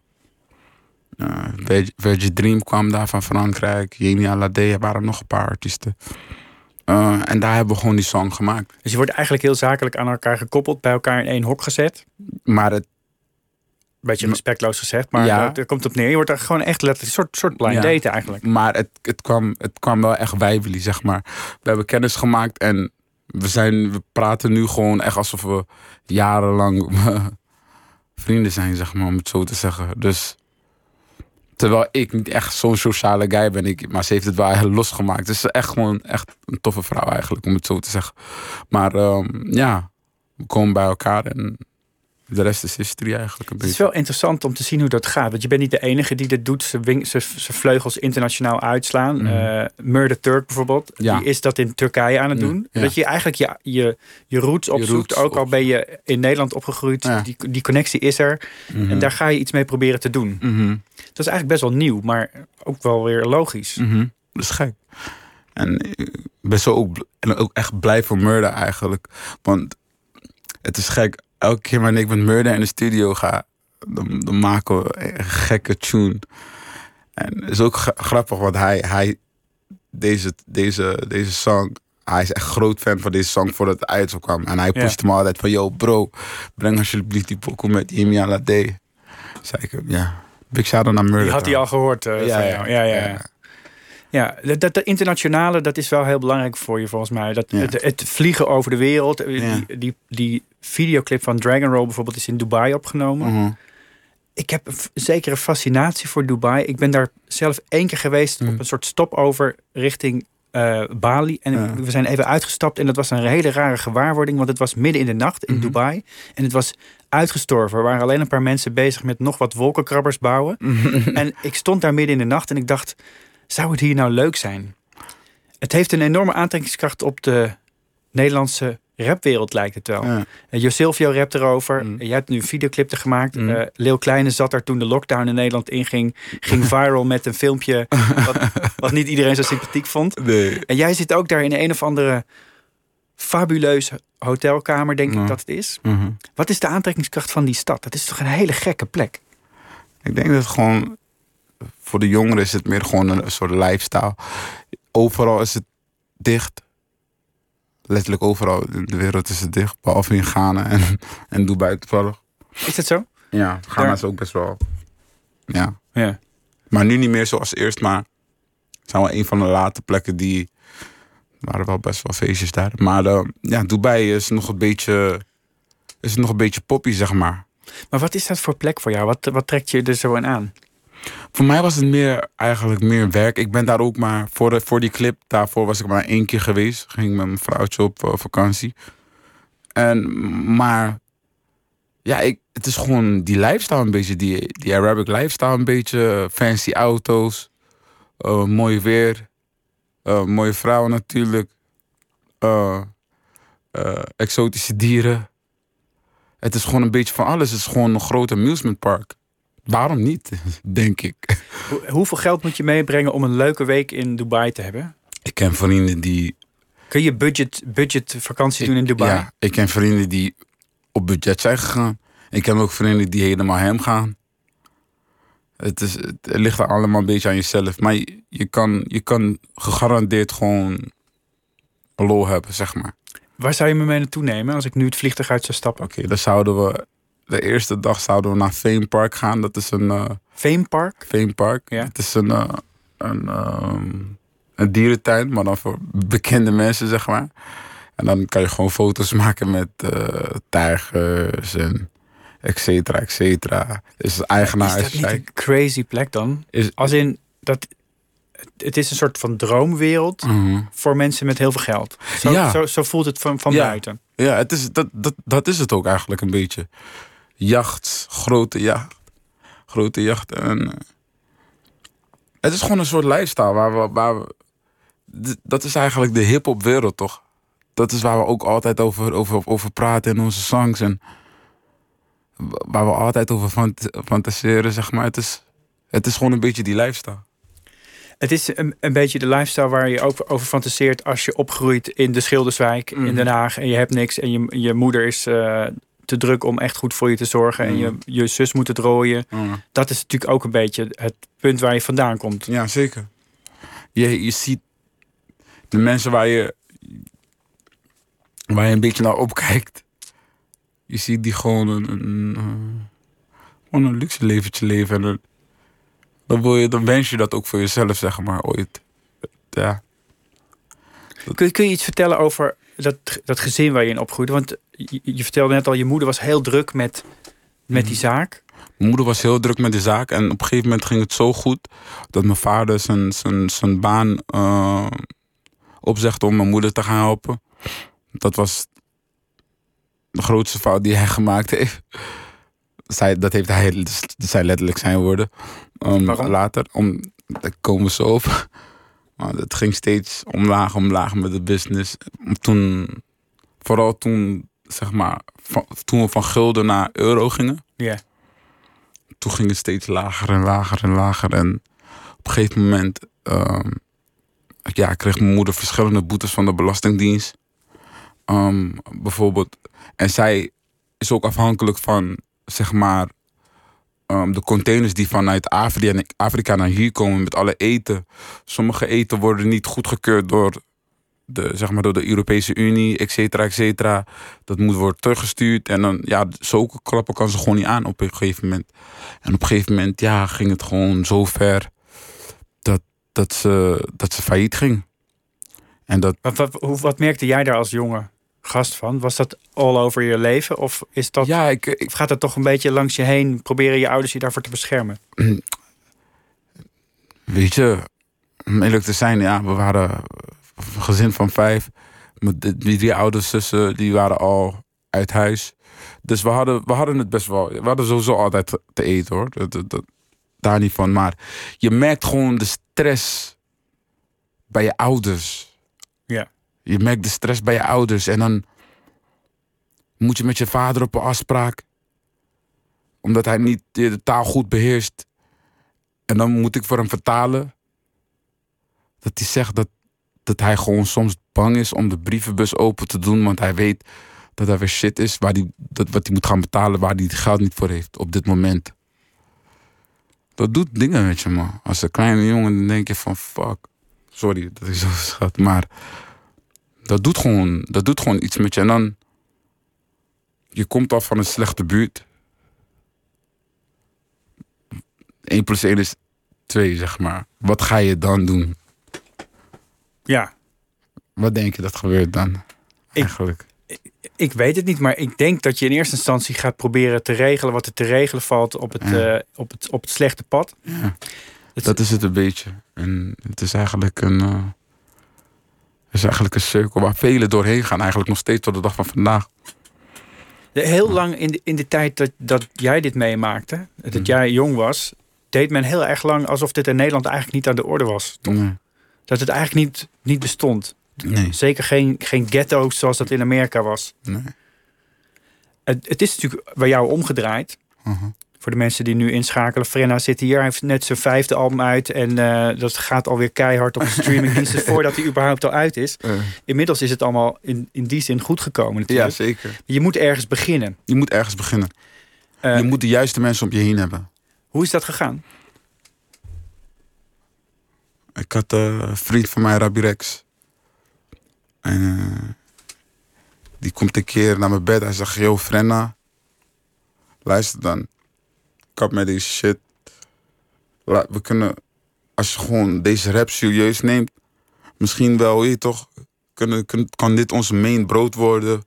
Uh, Virgin Dream kwam daar van Frankrijk. Yemi Alade, er waren nog een paar artiesten. En daar hebben we gewoon die song gemaakt.
Dus je wordt eigenlijk heel zakelijk aan elkaar gekoppeld, bij elkaar in één hok gezet.
Maar het,
Beetje respectloos gezegd, maar
Ja.
dat, er komt op neer. Je wordt er gewoon echt letterlijk een soort, soort blind
Ja.
date eigenlijk.
maar het, het, kwam, het kwam wel echt wijbely, zeg maar. We hebben kennis gemaakt en we, zijn, we praten nu gewoon echt alsof we jarenlang vrienden zijn, zeg maar, om het zo te zeggen. Dus terwijl ik niet echt zo'n sociale guy ben, ik, maar ze heeft het wel losgemaakt. Is echt gewoon echt een toffe vrouw eigenlijk, om het zo te zeggen. Maar ehm, ja, we komen bij elkaar en de rest is history eigenlijk een
Het is
beetje.
wel interessant om te zien hoe dat gaat. Want je bent niet de enige die dit doet. Wing- zijn vleugels internationaal uitslaan.
Mhm.
Eh, Murder Turk bijvoorbeeld.
Ja.
Die is dat in Turkije aan het doen.
ja.
Dat je eigenlijk je, je, je roots opzoekt.
roots
ook al ben je in Nederland opgegroeid.
Ja.
Die, die connectie is er.
Mhm.
En daar ga je iets mee proberen te doen.
Mhm.
Dat is eigenlijk best wel nieuw. Maar ook wel weer logisch.
Mhm. Dat is gek. En ik ben zo ook, en ook echt blij voor Murder eigenlijk. Want het is gek. Elke keer wanneer ik met Murder in de studio ga, dan, dan maken we een gekke tune. En het is ook gra- grappig, want hij, hij, deze, deze, deze song. Hij is echt groot fan van deze song voordat het uit kwam. En hij
Ja.
pushte me altijd van, yo bro, breng alsjeblieft die pokoe met Yemi Alade. Zei ik hem, ja. Big shout-out naar Murder.
Die had hij al gehoord eh,
Ja,
van
ja,
jou. Ja, ja, ja.
Ja.
Dat, dat, internationale, dat is wel heel belangrijk voor je volgens mij. Dat,
Ja.
het, het vliegen over de wereld. eh,
Ja.
Die, die, die videoclip van Dragon Roll bijvoorbeeld is in Dubai opgenomen.
Mhm.
Ik heb een zekere fascinatie voor Dubai. Ik ben daar zelf één keer geweest
Mm.
op een soort stopover richting eh, Bali. En we zijn even uitgestapt en dat was een hele rare gewaarwording. Want het was midden in de nacht in
Mhm.
Dubai. En het was uitgestorven. Er waren alleen een paar mensen bezig met nog wat wolkenkrabbers bouwen. en ik stond daar midden in de nacht en ik dacht, zou het hier nou leuk zijn? Het heeft een enorme aantrekkingskracht op de Nederlandse rapwereld, lijkt het wel.
Ja.
Uh, Josilvio rapt erover.
Mm.
Jij hebt nu een videoclip gemaakt.
Mm.
Eh, Leeuw Kleine zat daar toen de lockdown in Nederland inging. Ging viral met een filmpje wat, wat niet iedereen zo sympathiek vond.
Nee.
En jij zit ook daar in een of andere fabuleuze hotelkamer, denk ik dat het is.
Mhm.
Wat is de aantrekkingskracht van die stad? Dat is toch een hele gekke plek?
Ik denk dat het gewoon... Voor de jongeren is het meer gewoon een soort lifestyle. Overal is het dicht. Letterlijk overal in de wereld is het dicht. Behalve in Ghana en, en Dubai toevallig.
Is dat zo?
Ja, Ghana
Daar-
is ook best wel... Ja.
Ja.
Maar nu niet meer zoals eerst, maar... Het zijn wel een van de late plekken die... Er waren wel best wel feestjes daar. Maar eh, ja, Dubai is nog een beetje... Is nog een beetje poppy, zeg maar.
Maar wat is dat voor plek voor jou? Wat, wat trekt je er zo in aan?
Voor mij was het meer, eigenlijk meer werk. Ik ben daar ook maar, voor, voor die clip, daarvoor was ik maar één keer geweest. Ging met mijn vrouwtje op eh, vakantie. En, maar, ja, ik, het is gewoon die lifestyle een beetje, die, die Arabic lifestyle een beetje. Fancy auto's, eh, mooi weer, eh, mooie vrouwen natuurlijk, exotische dieren. Het is gewoon een beetje van alles. Het is gewoon een groot amusement park. Waarom niet, denk ik.
Hoe- hoeveel geld moet je meebrengen om een leuke week in Dubai te hebben?
Ik ken vrienden die...
Kun je budget, budget vakantie doen in Dubai?
Ja, ik ken vrienden die op budget zijn gegaan. Ik ken ook vrienden die helemaal hem gaan. Het, is, het ligt er allemaal een beetje aan jezelf. Maar je, je, kan, je kan gegarandeerd gewoon lol hebben, zeg maar.
Waar zou je me mee naartoe nemen als ik nu het vliegtuig uit zou stappen?
Oké, dan zouden we... De eerste dag zouden we naar Fame Park gaan. Dat is een... eh,
Fame Park?
Fame Park.
Ja.
Het is een, eh, een, ehm, een dierentuin, maar dan voor bekende mensen, zeg maar. En dan kan je gewoon foto's maken met eh, tijgers en et cetera, et cetera. Dus de eigenaar
is
is,
dat niet een crazy plek dan?
is
Als in, dat, het is een soort van droomwereld
Mhm.
voor mensen met heel veel geld. Zo,
Ja.
zo, zo voelt het van, van
Ja.
buiten.
Ja, het is, dat, dat, dat is het ook eigenlijk een beetje. Jacht, grote jacht. Grote jacht. En, eh, het is gewoon een soort lifestyle waar we. Waar we dat is eigenlijk de hip-hop wereld, toch? Dat is waar we ook altijd over, over, over praten in onze songs. En wa- waar we altijd over fant fantaseren, zeg maar. Het is, het is gewoon een beetje die lifestyle.
Het is een, een beetje de lifestyle waar je ook over fantaseert als je opgroeit in de Schilderswijk in
Mhm.
Den Haag en je hebt niks en je, je moeder is eh, te druk om echt goed voor je te zorgen en je, je zus moet het rooien. Dat is natuurlijk ook een beetje het punt waar je vandaan komt.
Ja, zeker. Je, je ziet de mensen waar je, waar je een beetje naar opkijkt. Je ziet die gewoon een, een, een luxe leventje leven. En dan, dan, wil je, dan wens je dat ook voor jezelf, zeg maar, ooit. Ja.
Kun, kun je iets vertellen over dat, dat gezin waar je in opgroeide? Want je, je vertelde net al, je moeder was heel druk met, met die zaak.
Mijn moeder was heel druk met de zaak. En op een gegeven moment ging het zo goed... dat mijn vader zijn, zijn, zijn baan eh, opzegde om mijn moeder te gaan helpen. Dat was de grootste fout die hij gemaakt heeft. Zij, dat heeft hij, dat zijn letterlijk zijn woorden. Um, later, om, daar komen we zo op. Maar het ging steeds omlaag, omlaag met de business. Toen, vooral toen, zeg maar, van, toen we van gulden naar euro gingen
Ja.
toen ging het steeds lager en lager en lager. En op een gegeven moment ehm, ja, kreeg mijn moeder verschillende boetes van de Belastingdienst. Ehm, bijvoorbeeld. En zij is ook afhankelijk van, zeg maar, ehm, de containers die vanuit Afrika, naar hier komen met alle eten. Sommige eten worden niet goedgekeurd door de, zeg maar door de Europese Unie, et cetera, et cetera. Dat moet worden teruggestuurd. En dan, ja, zulke klappen kan ze gewoon niet aan op een gegeven moment. En op een gegeven moment, ja, ging het gewoon zo ver dat, dat, ze, dat ze failliet ging. En dat,
Wat, wat, merkte jij daar als jonge gast van? Was dat all over je leven? Of, is dat,
ja, ik, ik,
of gaat dat toch een beetje langs je heen? Proberen je ouders je daarvoor te beschermen?
weet je, om eerlijk te zijn, ja, we waren een gezin van vijf. Die drie ouders, zussen, die waren al uit huis. Dus we hadden, we hadden het best wel. We hadden sowieso altijd te- te eten hoor. Dat, dat, dat- daar niet van. Maar je merkt gewoon de stress bij je ouders.
Ja.
Je merkt de stress bij je ouders. En dan moet je met je vader op een afspraak. Omdat hij niet de taal goed beheerst. En dan moet ik voor hem vertalen. Dat hij zegt dat, dat hij gewoon soms bang is om de brievenbus open te doen. Want hij weet dat er weer shit is waar die, dat, wat hij moet gaan betalen waar hij het geld niet voor heeft op dit moment. Dat doet dingen met je, man. Als een kleine jongen dan denk je van fuck. Sorry dat ik zo schat, maar dat doet, gewoon, dat doet gewoon iets met je. En dan, je komt af van een slechte buurt. 1 plus 1 is 2, zeg maar. Wat ga je dan doen?
Ja,
Wat denk je dat gebeurt dan?
Ik-
Eigenlijk.
ik weet het niet, maar ik denk dat je in eerste instantie gaat proberen te regelen wat er te regelen valt op het,
Ja.
eh, op het, op het slechte pad.
Ja.
Het-
Dat is het een beetje. En het is eigenlijk een. eh, is eigenlijk een cirkel waar velen doorheen gaan, eigenlijk nog steeds tot de dag van vandaag.
Heel lang in de, in de tijd dat, dat jij dit meemaakte, dat
Mhm.
jij jong was, deed men heel erg lang alsof dit in Nederland eigenlijk niet aan de orde was.
Nee.
Dat het eigenlijk niet, niet bestond.
Nee.
Zeker geen, geen ghetto's zoals dat in Amerika was.
nee.
Het, het is natuurlijk bij jou omgedraaid.
Mhm.
Voor de mensen die nu inschakelen. Frenna zit hier, hij heeft net zijn vijfde album uit. En eh, dat gaat alweer keihard op de streamingdiensten voordat hij überhaupt al uit is. Inmiddels is het allemaal in, in die zin goed gekomen
ja,
natuurlijk.
zeker.
Je moet ergens beginnen.
Je moet ergens beginnen.
Eh,
je moet de juiste mensen om je heen hebben.
Hoe is dat gegaan?
Ik had eh, een vriend van mij, Rabbi Rex. En die komt een keer naar mijn bed. Hij zegt, yo Frenna, luister dan. Kap met deze shit. La- we kunnen, als je gewoon deze rap serieus neemt, misschien wel, je toch, kunnen, kun- kan dit onze main brood worden.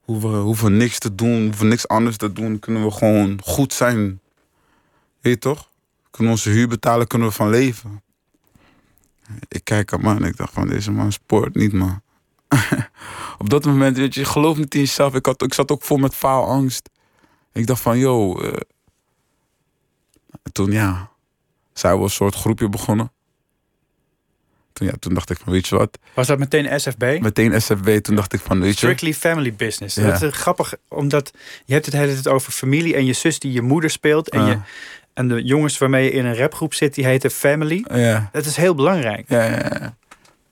Hoeven, hoeven niks te doen, hoeven niks anders te doen. Kunnen we gewoon goed zijn. Weet toch? Kunnen onze huur betalen, kunnen we van leven. Ik kijk aan man en ik dacht van deze man sport niet man. Op dat moment, weet je, gelooft niet in jezelf. Ik, had, ik zat ook vol met faalangst. Ik dacht van, yo. Eh. toen ja, zijn we een soort groepje begonnen. Toen, ja, toen dacht ik van, weet je wat?
Was dat meteen SFB?
Meteen SFB, toen dacht ik van, weet je.
Strictly family business.
Ja.
Dat is grappig, omdat je hebt het hele tijd over familie en je zus die je moeder speelt. En,
Ah.
je, en de jongens waarmee je in een rapgroep zit, die heten family.
Ja,
Dat is heel belangrijk.
ja, ja. ja.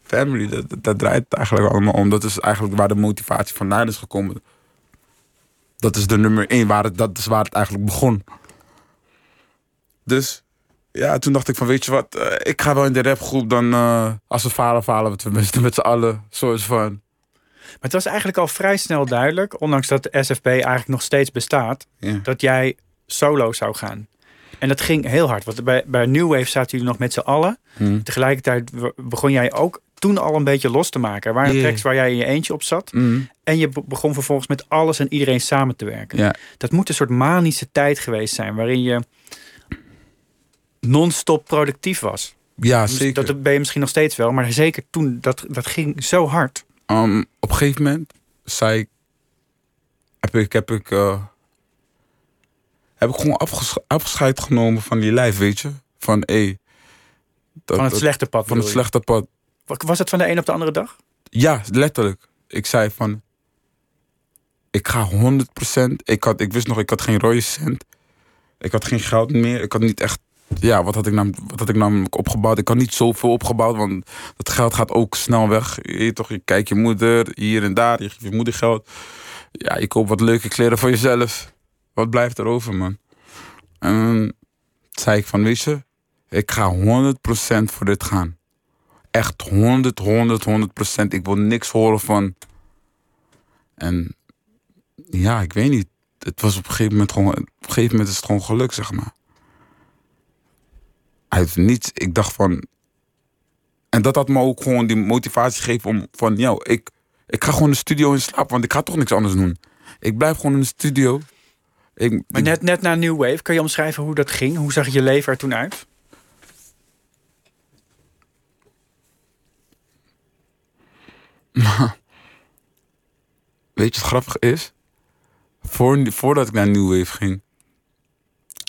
Family, dat, dat, dat draait het eigenlijk allemaal om. Dat is eigenlijk waar de motivatie vandaan is gekomen. Dat is de nummer één, waar het, dat is waar het eigenlijk begon. Dus ja, toen dacht ik van, weet je wat, eh, ik ga wel in de rapgroep dan, eh, als we falen, falen we het tenminste met z'n allen. Soort van.
Maar het was eigenlijk al vrij snel duidelijk, ondanks dat de SFB eigenlijk nog steeds bestaat, dat jij solo zou gaan. En dat ging heel hard. Want bij, bij New Wave zaten jullie nog met z'n allen.
Hm.
Tegelijkertijd begon jij ook toen al een beetje los te maken. Er waren tracks waar jij in je eentje op zat.
Mm.
En je be- begon vervolgens met alles en iedereen samen te werken. Dat moet een soort manische tijd geweest zijn. Waarin je non-stop productief was.
ja
Dus
zeker.
Dat ben je misschien nog steeds wel. Maar zeker toen, dat, dat ging zo hard.
Um, op een gegeven moment zei ik, heb ik, heb ik, eh, heb ik gewoon afges- afscheid genomen van die lijf, weet je? Van, hé. dat-
Van het
dat-
slechte pad.
Van het slechte pad.
Wa- Was het van de een op de andere dag?
Ja, letterlijk. Ik zei van, ik ga 100%. Ik, had, ik wist nog, ik had geen rode cent. Ik had geen geld meer. Ik had niet echt, ja, wat had ik, nam, wat had ik namelijk opgebouwd? Ik had niet zoveel opgebouwd, want dat geld gaat ook snel weg. Je, toch, je kijkt je moeder hier en daar, je geeft je moeder geld. Ja, je koopt wat leuke kleren voor jezelf. Wat blijft er over, man? En zei ik van, weet je, ik ga 100% voor dit gaan. Echt 100, 100, 100%. Ik wil niks horen van... En ja, ik weet niet. Het was op een gegeven moment gewoon... Op een gegeven moment is het gewoon geluk, zeg maar. Uit niets. Ik dacht van... En dat had me ook gewoon die motivatie gegeven om van... Yo, ik, ik ga gewoon de studio in slapen, want ik ga toch niks anders doen. Ik blijf gewoon in de studio. Ik,
Maar net, net na New Wave, kan je omschrijven hoe dat ging? Hoe zag je leven er toen uit?
Weet je wat grappig is? Voor, voordat ik naar New Wave ging,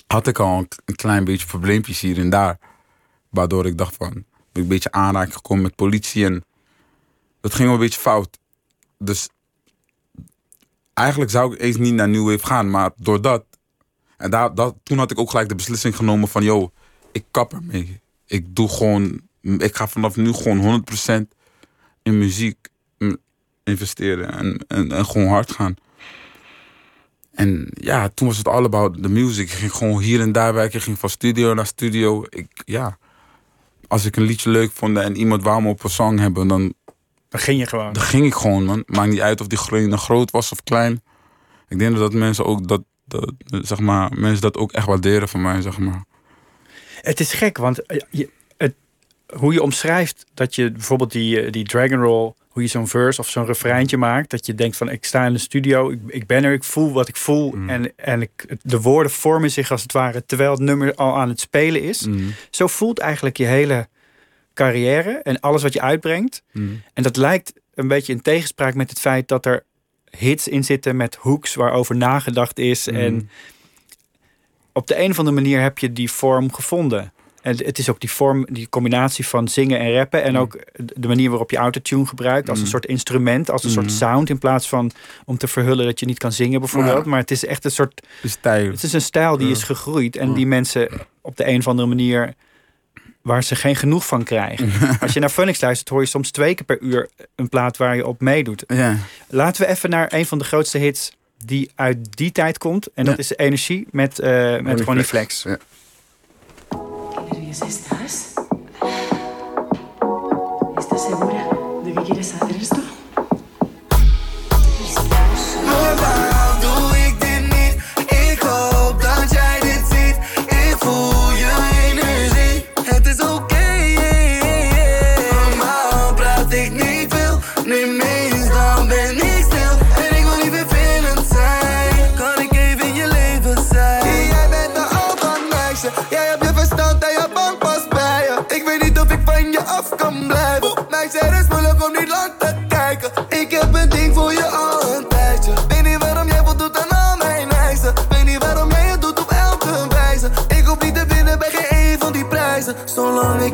had ik al een, klein beetje probleempjes hier en daar. Waardoor ik dacht van, ben ik een beetje aanraking gekomen met politie en dat ging wel een beetje fout. Dus eigenlijk zou ik eens niet naar New Wave gaan, maar doordat, en daar, dat, toen had ik ook gelijk de beslissing genomen van, yo, ik kap ermee. Ik doe gewoon, ik ga vanaf nu gewoon 100% in muziek mm, investeren en, en, en gewoon hard gaan. En ja, toen was het all about the music. Ik ging gewoon hier en daar werken. Ik ging van studio naar studio. Ik, ja, als ik een liedje leuk vond en iemand wou me op een song hebben, dan,
Dan ging je gewoon.
dan ging ik gewoon, man. Maakt niet uit of die gro- nou groot was of klein. Ik denk dat mensen ook dat, dat, zeg maar, mensen dat ook echt waarderen van mij, zeg maar.
Het is gek, want eh, je, het, hoe je omschrijft dat je bijvoorbeeld die, eh, die Dragon Roll, hoe je zo'n verse of zo'n refreintje maakt, dat je denkt van ik sta in de studio, ik, ik ben er, ik voel wat ik voel en, en ik, de woorden vormen zich als het ware terwijl het nummer al aan het spelen is.
Mm.
Zo voelt eigenlijk je hele carrière en alles wat je uitbrengt.
Mm.
En dat lijkt een beetje in tegenspraak met het feit dat er hits in zitten met hooks waarover nagedacht is. En op de een of andere manier heb je die vorm gevonden. En het is ook die vorm, die combinatie van zingen en rappen. En ook de manier waarop je autotune gebruikt. Als een soort instrument, als een soort sound. In plaats van om te verhullen dat je niet kan zingen bijvoorbeeld.
Ja.
Maar het is echt een soort
stijl.
het is een stijl die is gegroeid en die mensen op de een of andere manier waar ze geen genoeg van krijgen. Als je naar Phoenix luistert, hoor je soms twee keer per uur een plaat waar je op meedoet.
Ja.
Laten we even naar een van de grootste hits die uit die tijd komt. En dat is Energie met, eh met Ronnie Flex.
Ja.
¿Qué nerviosa estás? ¿Estás segura de que quieres hacer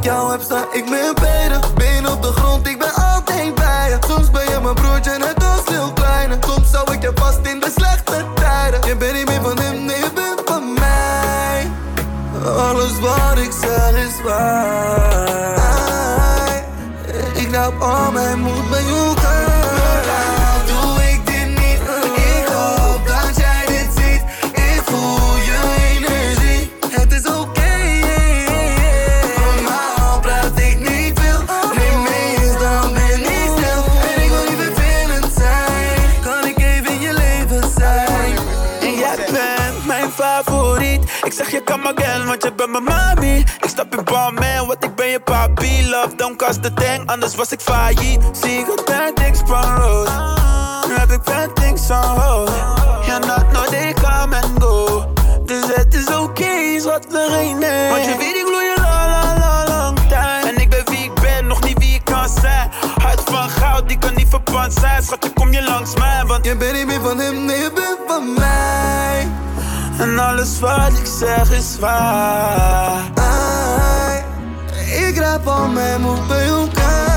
Zolang ik jou heb, sta ik met
Want je bent mijn mami. Ik stap in bal, man, want ik ben je papi. Love, don't cost the thing, anders was ik failliet. Zie ik altijd niks van rood. Nu heb ik vet things on hold. Ja, not no, they come and go. Dus het is oké, schat, er geen nee. Want je weet, ik gloei je la la la lang tijd. En ik ben wie ik ben, nog niet wie ik kan zijn. Hart van goud, die kan niet verpand zijn. Schat, kom je langs mij, want
Je bent niet meer van hem, nee, je bent van mij.
En alles wat ik zeg is waar.
Ai, ik raap al mijn moed bij elkaar.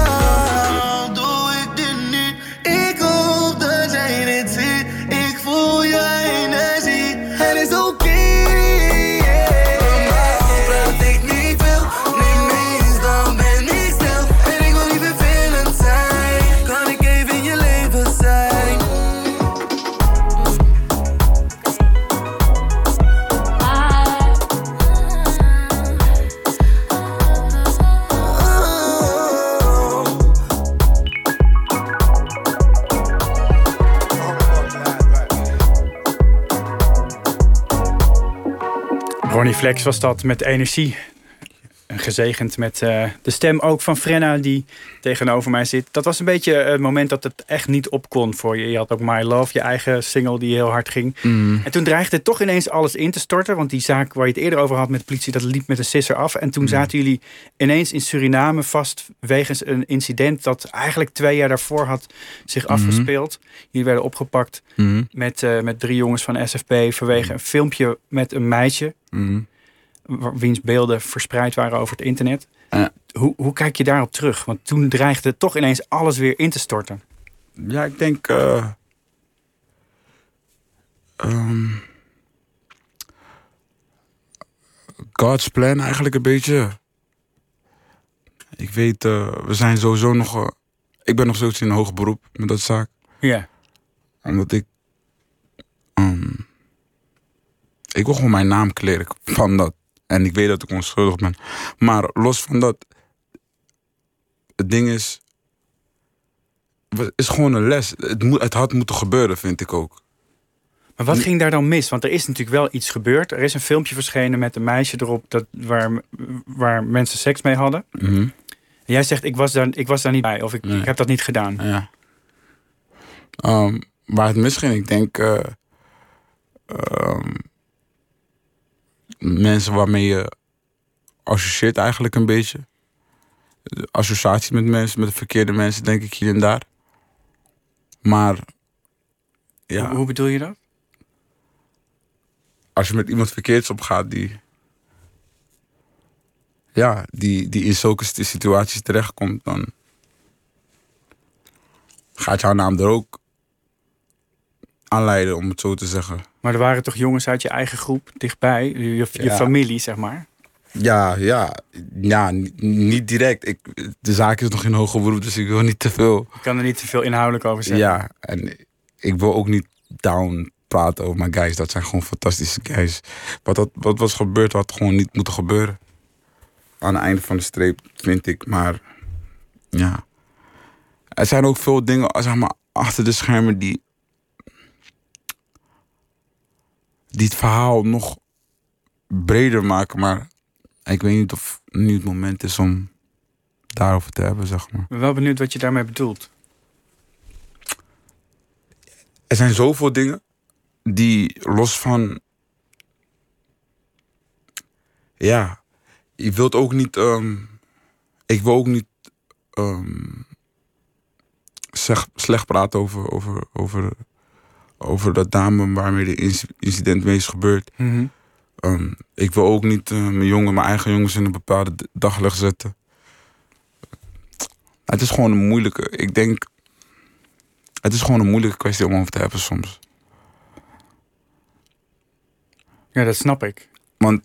Flex was dat met energie. En gezegend met eh, de stem ook van Frenna die tegenover mij zit. Dat was een beetje het moment dat het echt niet op kon voor je. Je had ook My Love, je eigen single die heel hard ging.
Mm.
En toen dreigde toch ineens alles in te storten. Want die zaak waar je het eerder over had met de politie, dat liep met een sisser af. En toen
Mm.
zaten jullie ineens in Suriname vast wegens een incident dat eigenlijk twee jaar daarvoor had zich afgespeeld. Jullie werden opgepakt
Mhm.
met, eh, met drie jongens van SFP vanwege een filmpje met een meisje.
Mhm.
Wiens beelden verspreid waren over het internet.
Ja.
Hoe, hoe kijk je daarop terug? Want toen dreigde toch ineens alles weer in te storten.
Ja, ik denk. eh, ehm, God's plan eigenlijk een beetje. Ik weet, eh, we zijn sowieso nog. eh, ik ben nog steeds in een hoger beroep met dat zaak.
Ja.
Omdat ik. ehm, ik wil gewoon mijn naam kleren van dat. En ik weet dat ik onschuldig ben. Maar los van dat. Het ding is. Het is gewoon een les. Het, moet, het had moeten gebeuren, vind ik ook.
Maar wat ging daar dan mis? Want er is natuurlijk wel iets gebeurd. Er is een filmpje verschenen met een meisje erop dat, waar, waar mensen seks mee hadden.
Mhm.
En jij zegt, ik was daar, ik was daar niet bij. Of ik,
Nee.
ik heb dat niet gedaan.
Ja. Ehm, waar het misging, ik denk. eh, ehm, mensen waarmee je associeert eigenlijk een beetje. De associatie met mensen, met de verkeerde mensen, denk ik hier en daar. Maar. Ja,
Hoe, hoe bedoel je dat?
als je met iemand verkeerds opgaat die. Ja, die, die in zulke situaties terechtkomt, dan. gaat jouw naam er ook aan leiden, om het zo te zeggen.
Maar er waren toch jongens uit je eigen groep dichtbij? Je, je
Ja.
familie, zeg maar.
Ja, ja, ja, ni- niet direct. Ik, de zaak is nog in hoger beroep, dus ik wil niet te veel.
Ik kan er niet te veel inhoudelijk over zeggen.
Ja, en ik wil ook niet down praten over mijn guys. Dat zijn gewoon fantastische guys. Wat, dat, wat was gebeurd, had gewoon niet moeten gebeuren. Aan het einde van de streep, vind ik. Maar ja. Er zijn ook veel dingen, zeg maar, achter de schermen die. Die het verhaal nog breder maken. Maar ik weet niet of nu het moment is om daarover te hebben, zeg maar.
Ik ben wel benieuwd wat je daarmee bedoelt.
er zijn zoveel dingen die los van. Ja, je wilt ook niet. ehm, ik wil ook niet. ehm, zeg, slecht praten over, over, over, over dat dame waarmee de inc- incident mee is gebeurd.
Mhm.
Ehm, ik wil ook niet eh, mijn jongen, mijn eigen jongens in een bepaalde d- daglicht zetten. Het is gewoon een moeilijke. Ik denk. Het is gewoon een moeilijke kwestie om over te hebben soms.
Ja, dat snap ik.
Want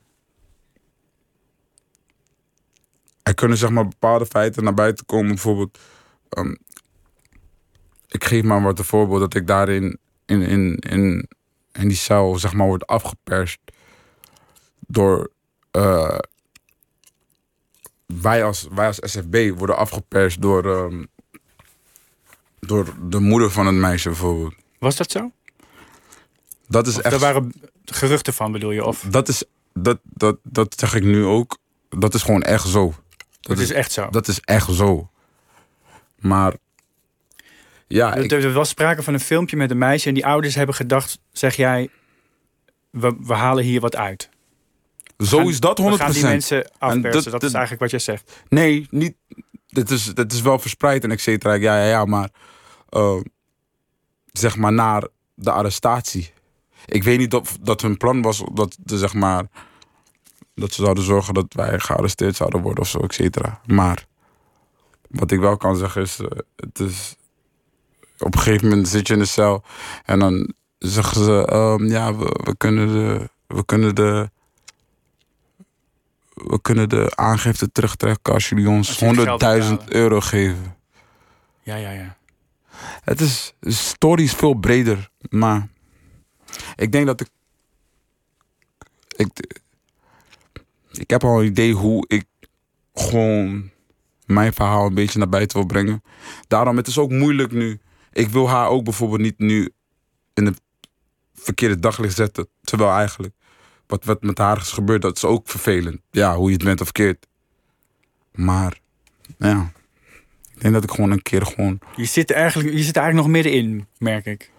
er kunnen zeg maar bepaalde feiten naar buiten komen. Bijvoorbeeld, ehm, ik geef maar wat een voorbeeld dat ik daarin in, in, in, in die cel zeg maar word afgeperst door eh, wij, als, wij als SFB worden afgeperst door, ehm, door de moeder van het meisje bijvoorbeeld.
Was dat zo?
Dat is
Of
echt.
Daar waren geruchten van, bedoel je? Of
Dat is, dat, dat, dat zeg ik nu ook. Dat is gewoon echt zo. Dat
is echt zo?
Dat is echt zo. Maar. Ja,
Er-
ik-
er was sprake van een filmpje met een meisje en die ouders hebben gedacht, zeg jij, we, we halen hier wat uit.
zo
gaan-
is dat 100%.
We gaan die mensen afpersen,
dat-
dat,
dat-
is eigenlijk wat jij zegt.
Nee, niet. Dit is, dit is wel verspreid en et cetera. Ja, ja, ja, maar. eh, zeg maar naar de arrestatie. Ik weet niet of dat hun plan was dat zeg maar. Dat ze zouden zorgen dat wij gearresteerd zouden worden of zo, et cetera. Maar. Wat ik wel kan zeggen is. eh, het is. Op een gegeven moment zit je in de cel en dan zeggen ze: ehm, Ja, we, we kunnen de. We kunnen de we kunnen de aangifte terugtrekken als jullie ons
Als jullie geld
100.000
betalen.
euro geven.
Ja, ja, ja.
Het is, de story is veel breder, maar ik denk dat ik, ik, ik heb al een idee hoe ik gewoon mijn verhaal een beetje naar buiten wil brengen. Daarom, het is ook moeilijk nu. Ik wil haar ook bijvoorbeeld niet nu in het verkeerde daglicht zetten, terwijl eigenlijk wat, wat met haar is gebeurd, dat is ook vervelend. Ja, hoe je het bent of keert. Maar, ja. Ik denk dat ik gewoon een keer gewoon...
Je zit, eigenlijk, je zit eigenlijk nog middenin, merk ik.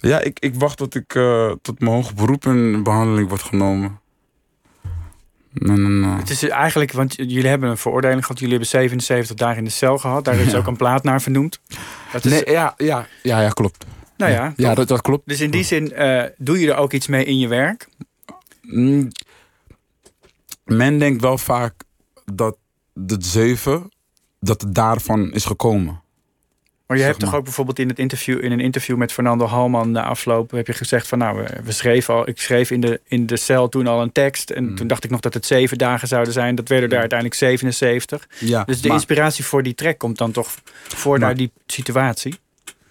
Ja, ik, ik wacht tot ik eh, tot mijn hoge beroep in behandeling wordt genomen. Nee, nee, nee.
Het is eigenlijk, want jullie hebben een veroordeling gehad. Jullie hebben 77 dagen in de cel gehad. Daar is
Ja.
ook een plaat naar vernoemd. Dat is,
Nee, ja, ja, ja, ja, klopt.
nou ja,
Ja, dat, dat klopt.
Dus in die zin eh, doe je er ook iets mee in je werk.
Mm, Men denkt wel vaak dat de zeven, dat het daarvan is gekomen.
Maar je
Zeg
hebt toch ook bijvoorbeeld in, het interview, in een interview met Fernando Halman na afloop... heb je gezegd van nou, we, we schreven al, ik schreef in de, in de cel toen al een tekst... en
Mm.
toen dacht ik nog dat het zeven dagen zouden zijn. Dat werden er uiteindelijk 77.
Ja,
Dus de
maar-
inspiratie voor die track komt dan toch voor naar die situatie?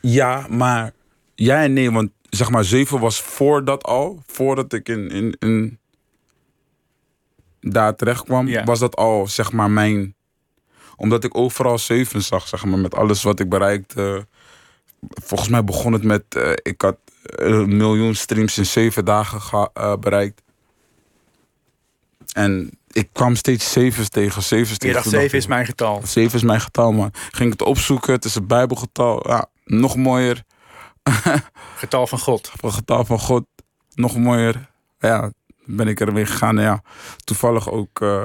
Ja, maar ja en nee, want zeg maar zeven was voordat al, voordat ik in, in, in daar terecht kwam,
Ja.
was dat al zeg maar mijn, omdat ik overal zeven zag, zeg maar met alles wat ik bereikte. Volgens mij begon het met, eh, ik had een miljoen streams in zeven dagen eh, bereikt. En ik kwam steeds zevens tegen, zevens
Je
tegen.
dacht zeven is mijn getal.
Zeven is mijn getal, man. Ging het opzoeken, het is een bijbelgetal. Ja, nog mooier.
Getal van God.
Een getal van God, nog mooier. Ja, ben ik ermee gegaan. Ja, toevallig ook eh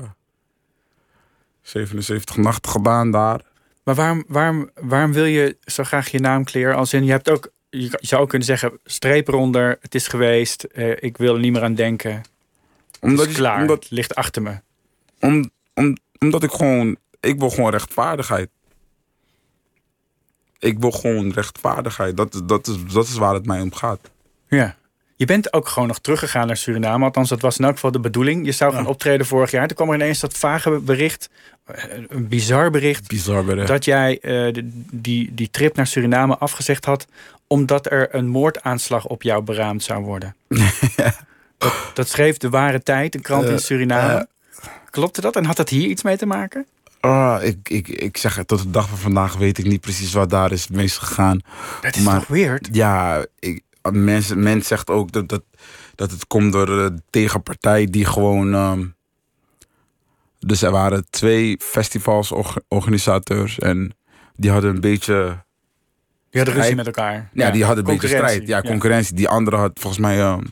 77 nachten gedaan daar.
Maar waarom, waarom, waarom wil je zo graag je naam clear? Als in, je hebt ook, je zou kunnen zeggen, streep eronder, het is geweest, eh, ik wil er niet meer aan denken. Het
Omdat, ik-
klaar,
omdat,
het ligt achter me.
om, om, omdat ik gewoon, ik wil gewoon rechtvaardigheid. Ik wil gewoon rechtvaardigheid. Dat, is- dat, is, dat is waar het mij om gaat.
Ja. Je bent ook gewoon nog teruggegaan naar Suriname. Althans, dat was in elk geval de bedoeling. Je zou gaan optreden vorig jaar. Toen kwam er ineens dat vage bericht, eh, een bizar bericht,
Bizar
dat jij eh, die, die trip naar Suriname afgezegd had omdat er een moordaanslag op jou beraamd zou worden. dat, dat schreef de ware tijd, een krant in
Eh,
Suriname. Klopte dat en had dat hier iets mee te maken?
Ah, ik, ik, ik zeg het, tot de dag van vandaag weet ik niet precies wat daar is mis gegaan.
Dat is
Maar-
toch weird?
Ja, ik, mensen, men zegt ook dat, dat, dat het komt door de tegenpartij die gewoon. ehm, dus er waren twee festivalsorganisateurs en die hadden een beetje.
Die hadden ruzie met elkaar.
Ja, die hadden een beetje strijd. Ja, concurrentie. Die andere had volgens mij. ehm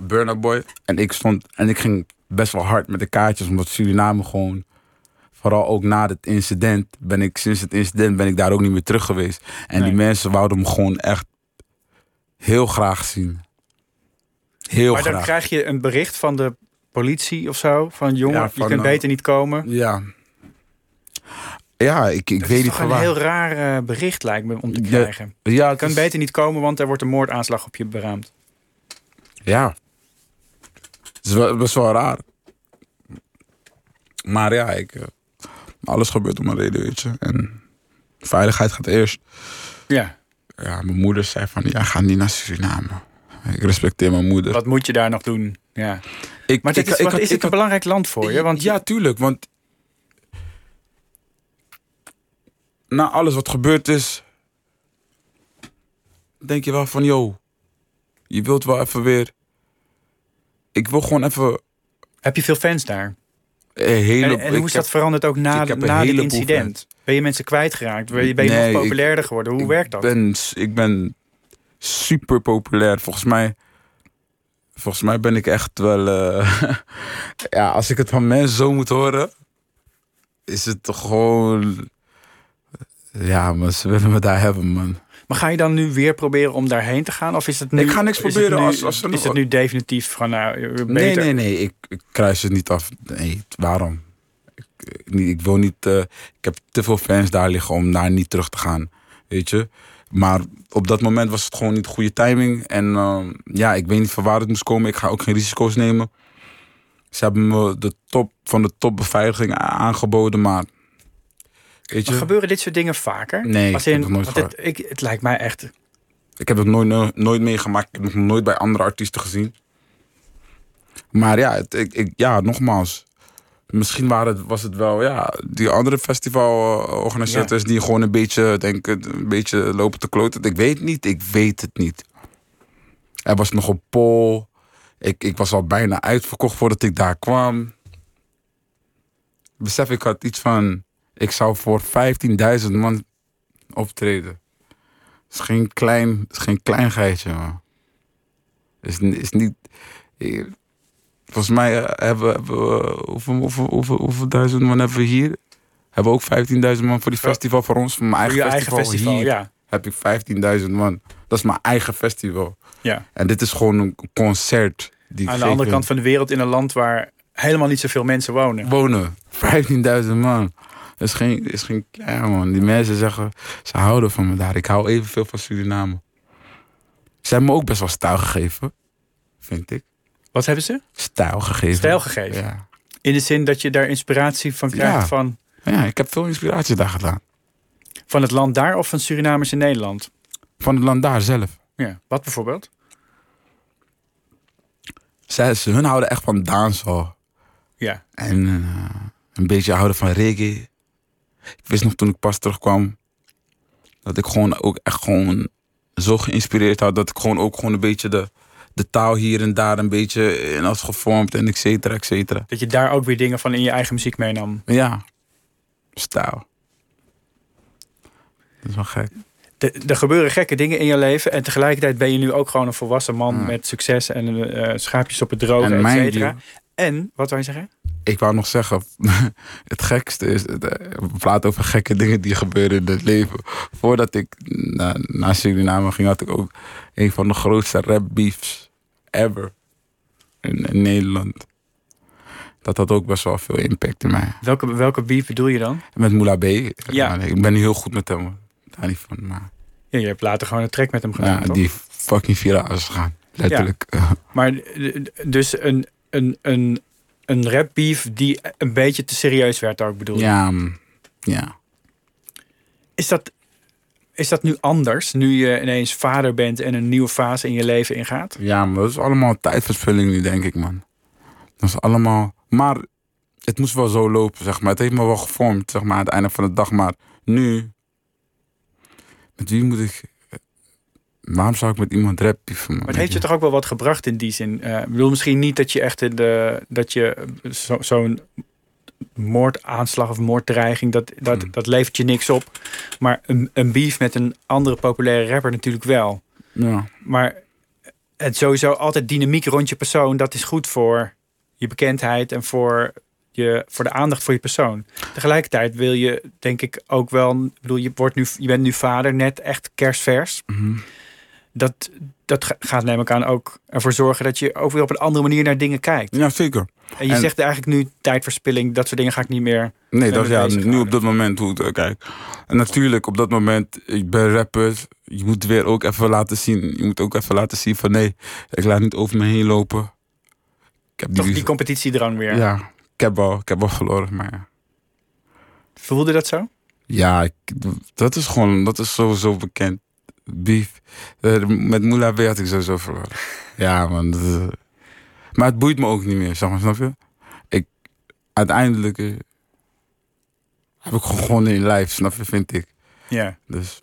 Burna Boy. En ik stond. En ik ging best wel hard met de kaartjes, omdat Suriname gewoon. Vooral ook na het incident ben ik sinds het incident ben ik daar ook niet meer terug geweest. En
Nee.
die mensen wouden me gewoon echt heel graag zien. Heel
Maar dan krijg je een bericht van de politie of zo. Van jongen,
Ja,
je
van,
kunt
eh,
beter niet komen.
Ja. Ja, ik, ik
Het
weet
is
niet
toch
van
een
waar.
heel raar eh, bericht lijkt me om te krijgen.
Ja,
Je kunt
is-
beter niet komen, want er wordt een moordaanslag op je beraamd.
Ja. Het is wel, best wel raar. Maar ja, ik, eh, alles gebeurt om een reden, weet je. En veiligheid gaat eerst.
Ja,
Ja, mijn moeder zei van, ja, ga niet naar Suriname. Ik respecteer mijn moeder.
wat moet je daar nog doen? Ja.
Ik,
Maar dit
ik-
is,
ik
wat, is het een belangrijk land voor je? Want
ja, tuurlijk. Want na alles wat gebeurd is, denk je wel van, yo, je wilt wel even weer. Ik wil gewoon even
heb je veel fans daar?
Hele.
En, en hoe is
heb-
dat veranderd ook na, na dit incident? Ben je mensen kwijtgeraakt? Ben je, ben je
Nee,
nog
ik-
populairder geworden? Hoe
ik
werkt dat?
Ben, ik ben super populair. Volgens mij. Volgens mij ben ik echt wel. eh, ja, als ik het van mensen zo moet horen. Is het toch gewoon. Ja, maar ze willen me daar hebben, man.
Maar ga je dan nu weer proberen om daarheen te gaan? Of is het nu,
Ik ga niks
het
proberen
nu-
als- als
is het nu definitief van nou, beter?
Nee, nee, nee. Ik, ik kruis het niet af. Nee, waarom? Ik, ik, wil niet. eh, ik heb te veel fans daar liggen om daar niet terug te gaan. Weet je? Maar op dat moment was het gewoon niet goede timing. En eh, ja, ik weet niet van waar het moest komen. Ik ga ook geen risico's nemen. Ze hebben me de top van de topbeveiliging aangeboden, maar. Weet
Maar
je,
gebeuren dit soort dingen vaker?
Nee,
Als
ik
in,
heb het nooit
het, ik, het lijkt mij echt...
ik heb het nooit, no- nooit meegemaakt. Ik heb het nog nooit bij andere artiesten gezien. Maar ja, het, ik, ik, ja nogmaals. Misschien waren het, was het wel ja, die andere festivalorganisators die gewoon een beetje, denk ik, een beetje lopen te kloten. Ik weet het niet, ik weet het niet. Er was nog een poll. Ik, ik was al bijna uitverkocht voordat ik daar kwam. Besef, ik had iets van... Ik zou voor 15.000 man optreden. is geen klein, is geen klein geitje, man. Is, is niet... Volgens mij eh, hebben, we- hebben we... Hoeveel, hoeveel, hoeveel, hoeveel duizend man hebben we hier? Hebben we ook 15.000 man voor die festival voor ons? Voor mijn
Voor
eigen
je eigen
festival, hier
ja.
heb ik 15.000 man. Dat is mijn eigen festival.
ja.
En dit is gewoon een concert. Die
Aan de andere kant van de wereld in een land waar helemaal niet zoveel mensen wonen.
wonen. 15.000 man. Is geen, is geen klein man. Die mensen zeggen, ze houden van me daar. Ik hou evenveel van Suriname. Ze hebben me ook best wel stijl gegeven. Vind ik.
Wat hebben ze?
Stijl gegeven.
Stijl gegeven?
Ja.
In de zin dat je daar inspiratie van krijgt
Ja.
van,
ja, ik heb veel inspiratie daar gedaan.
van het land daar of van Surinamers in Nederland?
Van het land daar zelf.
Ja. Wat bijvoorbeeld?
Zij, ze, hun houden echt van dancehall.
Ja.
En eh, een beetje houden van reggae. Ik wist nog toen ik pas terugkwam... dat ik gewoon ook echt gewoon zo geïnspireerd had... dat ik gewoon ook gewoon een beetje de, de taal hier en daar een beetje in had gevormd... en et cetera, et cetera.
Dat je daar ook weer dingen van in je eigen muziek meenam.
Ja, stijl. Dat is wel gek.
Er gebeuren gekke dingen in je leven. En tegelijkertijd ben je nu ook gewoon een volwassen man
Ja.
met succes en eh, schaapjes op het droge,
En
et cetera. En, wat wil je zeggen?
Ik wou nog zeggen, het gekste is, we praten over gekke dingen die gebeuren in het leven. Voordat ik naar, naar Suriname ging, had ik ook een van de grootste rap beefs ever in, in Nederland. Dat had ook best wel veel impact in mij.
Welke, welke beef bedoel je dan?
Met Moula B.
Ja.
Ik ben nu heel goed met hem. Daar niet van. Maar
Ja, je hebt later gewoon een track met hem gedaan,
ja,
toch?
die fucking viraal is gegaan. Letterlijk.
Maar dus een, een, een, een rap beef die een beetje te serieus werd ook, bedoel?
Ja, mm, ja.
Is dat, is dat nu anders, nu je ineens vader bent en een nieuwe fase in je leven ingaat?
Ja, maar dat is allemaal tijdverspilling nu, denk ik, man. Dat is allemaal... Maar het moest wel zo lopen, zeg maar. Het heeft me wel gevormd, zeg maar, aan het einde van de dag. Maar nu... Met wie moet ik... Waarom zou ik met iemand rap?
Maar het heeft je toch ook wel wat gebracht in die zin? Eh, ik bedoel, misschien niet dat je echt in de, dat je zo- zo'n moordaanslag of moorddreiging, dat, dat,
Hmm.
dat levert je niks op. Maar een, een beef met een andere populaire rapper natuurlijk wel.
Ja.
Maar het sowieso altijd dynamiek rond je persoon, dat is goed voor je bekendheid en voor, je, voor de aandacht voor je persoon. Tegelijkertijd wil je, denk ik, ook wel. Ik bedoel, je, wordt nu, je bent nu vader, net echt kerstvers.
Mhm.
Dat, dat ga- gaat neem ik aan ook ervoor zorgen dat je ook weer op een andere manier naar dingen kijkt.
ja, zeker.
En je
En-
zegt eigenlijk nu tijdverspilling, dat soort dingen ga ik niet meer.
Nee, dat ja, nu op dat moment hoe ik het kijk. En natuurlijk, op dat moment, ik ben rapper. Je moet weer ook even laten zien. Je moet ook even laten zien van nee, ik laat niet over me heen lopen. Ik heb
Toch die competitiedrang weer.
Ja, ik heb wel, ik heb wel verloren, maar ja.
Voelde dat zo?
Ja, ik, dat is gewoon, dat is sowieso bekend. Beef. Eh, met Moula B had ik sowieso verloren. Ja, man. dat is- maar het boeit me ook niet meer, zeg maar, snap je? Ik, uiteindelijk eh, heb ik gewoon gewonnen in live, snap je, vind ik.
Ja.
Dus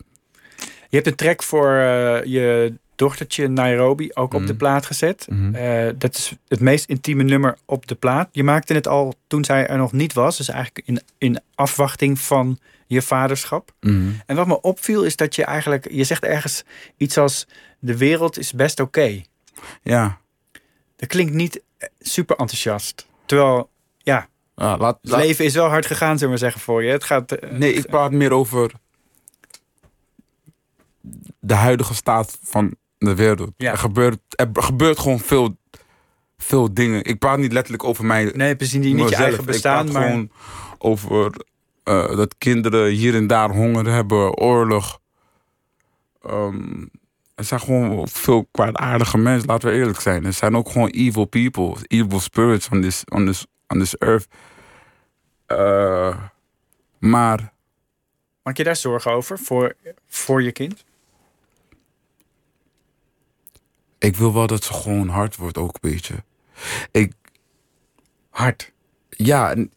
Je hebt een track voor eh, je dochtertje Nairobi ook op
Mhm.
de plaat gezet.
Mhm.
Dat is het meest intieme nummer op de plaat. Je maakte het al toen zij er nog niet was. Dus eigenlijk in, in afwachting van je vaderschap.
mhm.
En wat me opviel is dat je eigenlijk... Je zegt ergens iets als... De wereld is best oké.
ja.
Dat klinkt niet eh, super enthousiast. Terwijl, ja,
Ja, laat,
het
laat-
leven is wel hard gegaan, zullen we zeggen, voor je. Het gaat... eh,
Nee, ik praat meer over de huidige staat van de wereld.
Ja.
Er, gebeurt, er gebeurt gewoon veel, veel dingen. Ik praat niet letterlijk over mij.
Nee, precies niet, niet je eigen bestaan,
ik praat
maar...
gewoon over eh, dat kinderen hier en daar honger hebben, oorlog. Ehm, er zijn gewoon veel kwaadaardige mensen, laten we eerlijk zijn. Er zijn ook gewoon evil people, evil spirits on this, on this, on this earth. Eh, maar
Maak je daar zorgen over voor, voor je kind?
ik wil wel dat ze gewoon hard wordt ook een beetje. Ik,
Hard.
ja, en-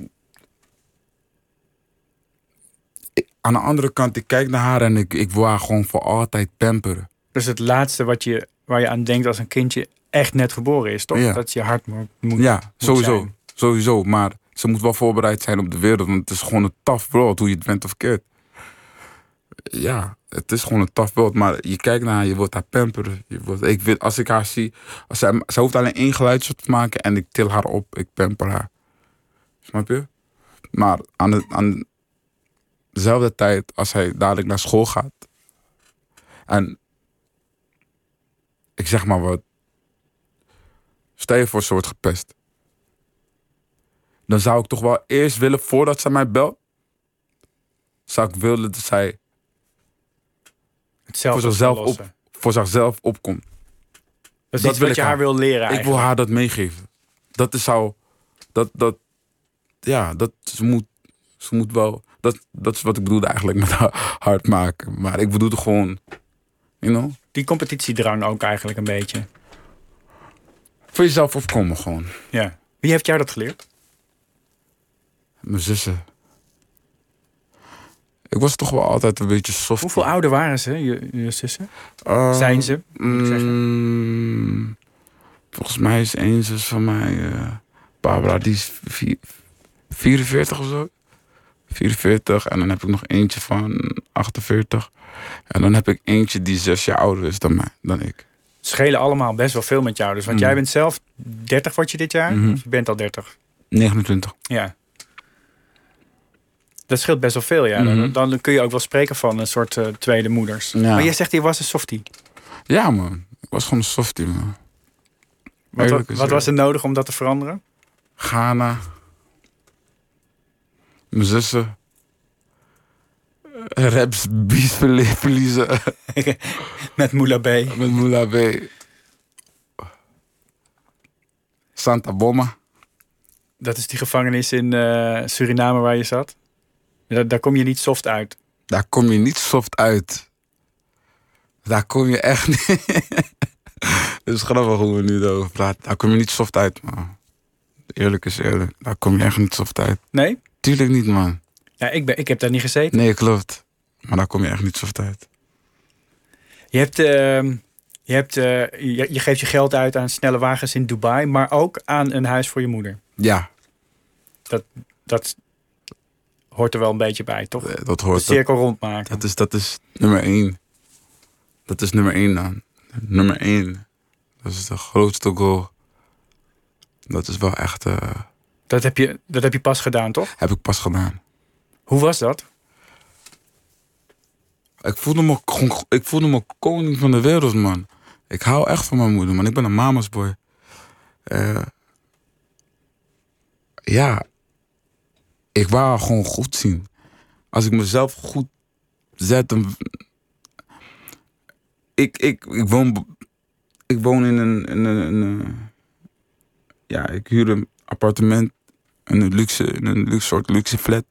ik- aan de andere kant, ik kijk naar haar en ik, ik wil haar gewoon voor altijd pamperen.
Dus het laatste wat je, waar je aan denkt als een kindje echt net geboren is, toch?
Ja.
Dat je hard mo- moet
Ja,
moet
sowieso.
zijn.
Sowieso. Maar ze moet wel voorbereid zijn op de wereld. Want het is gewoon een tough world, hoe je het bent of keert. Ja, het is gewoon een tough world. Maar je kijkt naar haar, je wordt haar pamperen. Je wordt, ik weet, als ik haar zie... Als zij, zij hoeft alleen één geluidje te maken en ik til haar op. Ik pamper haar. Snap je? Maar aan, de, aan dezelfde tijd, als hij dadelijk naar school gaat... En ik zeg maar wat... Stel je voor, ze wordt gepest. Dan zou ik toch wel eerst willen, voordat ze mij belt... Zou ik willen dat zij voor zichzelf, op, voor zichzelf opkomt.
Dat is
dat wil
wat je
ik
haar wil leren
Ik wil haar dat meegeven. Dat is zou... Dat, dat, ja, dat, ze moet, ze moet wel... Dat, dat is wat ik bedoelde eigenlijk met hard maken. Maar ik bedoelde gewoon... You know?
Die competitiedrang ook eigenlijk een beetje.
Voor jezelf opkomen gewoon.
Ja. Wie heeft jou dat geleerd?
Mijn zussen. Ik was toch wel altijd een beetje soft.
Hoeveel ouder waren ze, je, je zussen?
Eh,
Zijn ze? moet ik zeggen.
mm, volgens mij is één zus van mij, eh, Barbara, die is vier- 44 of zo. 44. En dan heb ik nog eentje van 48. En dan heb ik eentje die zes jaar ouder is dan mij, dan ik.
Schelen allemaal best wel veel met jou. Dus, want
Mm.
jij bent zelf 30 word je dit jaar?
Mhm.
Of je bent al 30?
29.
Ja. Dat scheelt best wel veel, ja.
Mhm.
dan, dan kun je ook wel spreken van een soort eh, tweede moeders.
Ja.
Maar jij zegt, je was een softie.
Ja man, ik was gewoon een softie man.
Wat, wat was er nodig om dat te veranderen?
Ghana. Mijn zussen. Raps, verliezen.
Met Moula B.
Met Moula B. Santa Bomma.
Dat is die gevangenis in eh, Suriname waar je zat. Daar, daar kom je niet soft uit.
Daar kom je niet soft uit. Daar kom je echt niet... Het is grappig hoe we nu erover praten. Daar kom je niet soft uit, man. Eerlijk is eerlijk. Daar kom je echt niet soft uit.
Nee?
Tuurlijk niet, man.
Ja, ik, ben, ik heb daar niet gezeten.
Nee, klopt. Maar daar kom je echt niet soft uit.
Je, hebt, ehm, je, hebt, eh, je, je geeft je geld uit aan snelle wagens in Dubai, maar ook aan een huis voor je moeder.
Ja,
Dat hoort er wel een beetje bij, toch?
eh, dat
De
hoort.
cirkel rondmaken.
Dat is, dat is nummer één. Dat is nummer één dan. Nummer één. Dat is de grootste goal. Dat is wel echt...
Dat heb, je, dat heb je pas gedaan, toch?
heb ik pas gedaan.
Hoe was dat?
Ik voelde, me, ik voelde me koning van de wereld, man. Ik hou echt van mijn moeder, man. Ik ben een mama's boy. Eh, ja. Ik wou haar gewoon goed zien. Als ik mezelf goed zet... Dan... Ik, ik, ik, woon, ik woon in een... In een, in een- ja, ik huur een appartement. In een, luxe, in een luxe soort luxe flat.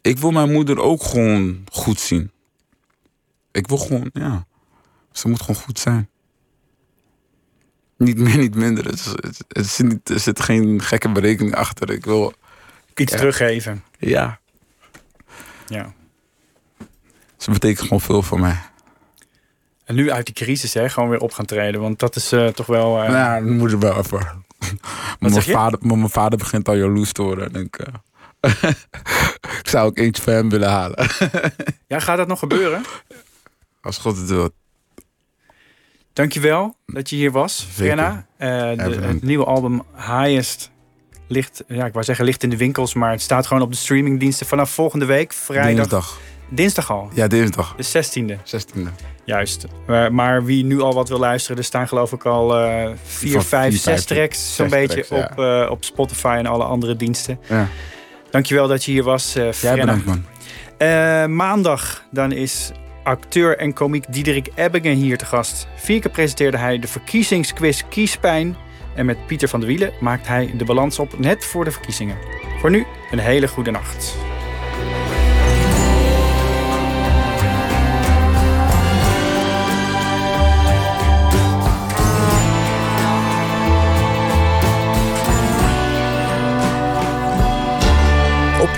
Ik wil mijn moeder ook gewoon goed zien. Ik wil gewoon, ja. Ze moet gewoon goed zijn. Niet meer, niet minder. Het, is, het, het is niet, er zit geen gekke berekening achter. Ik wil,
Iets
Ja.
teruggeven.
ja.
Ja.
Ze betekent gewoon veel voor mij.
En nu uit die crisis, hè, gewoon weer op gaan treden. Want dat is eh, toch wel. eh,
Ja, dan moet ik wel even. Maar mijn, vader, mijn vader begint al jaloers te worden. En ik, eh, ik zou ook eentje voor hem willen halen.
Ja, gaat dat nog gebeuren?
Als God het wil.
Dankjewel dat je hier was. Frenna. Eh, het nieuwe album Highest ligt, ja, ik wou zeggen ligt in de winkels, maar het staat gewoon op de streamingdiensten vanaf volgende week, vrijdag. Dinsdag,
Dinsdag.
al,
Ja, dinsdag.
de 16e,
16e.
juist. Maar wie nu al wat wil luisteren, er staan geloof ik al eh vier,
Van
vijf,
vier,
zes tracks zo'n beetje
tracks,
op, eh, op Spotify en alle andere diensten.
Ja.
Dankjewel dat je hier was, eh
Jij bedankt, man.
Maandag dan is acteur en komiek Diederik Ebbingen hier te gast. Vier keer presenteerde hij de verkiezingsquiz Kiespijn. En met Pieter van der Wielen maakt hij de balans op net voor de verkiezingen. Voor nu een hele goede nacht.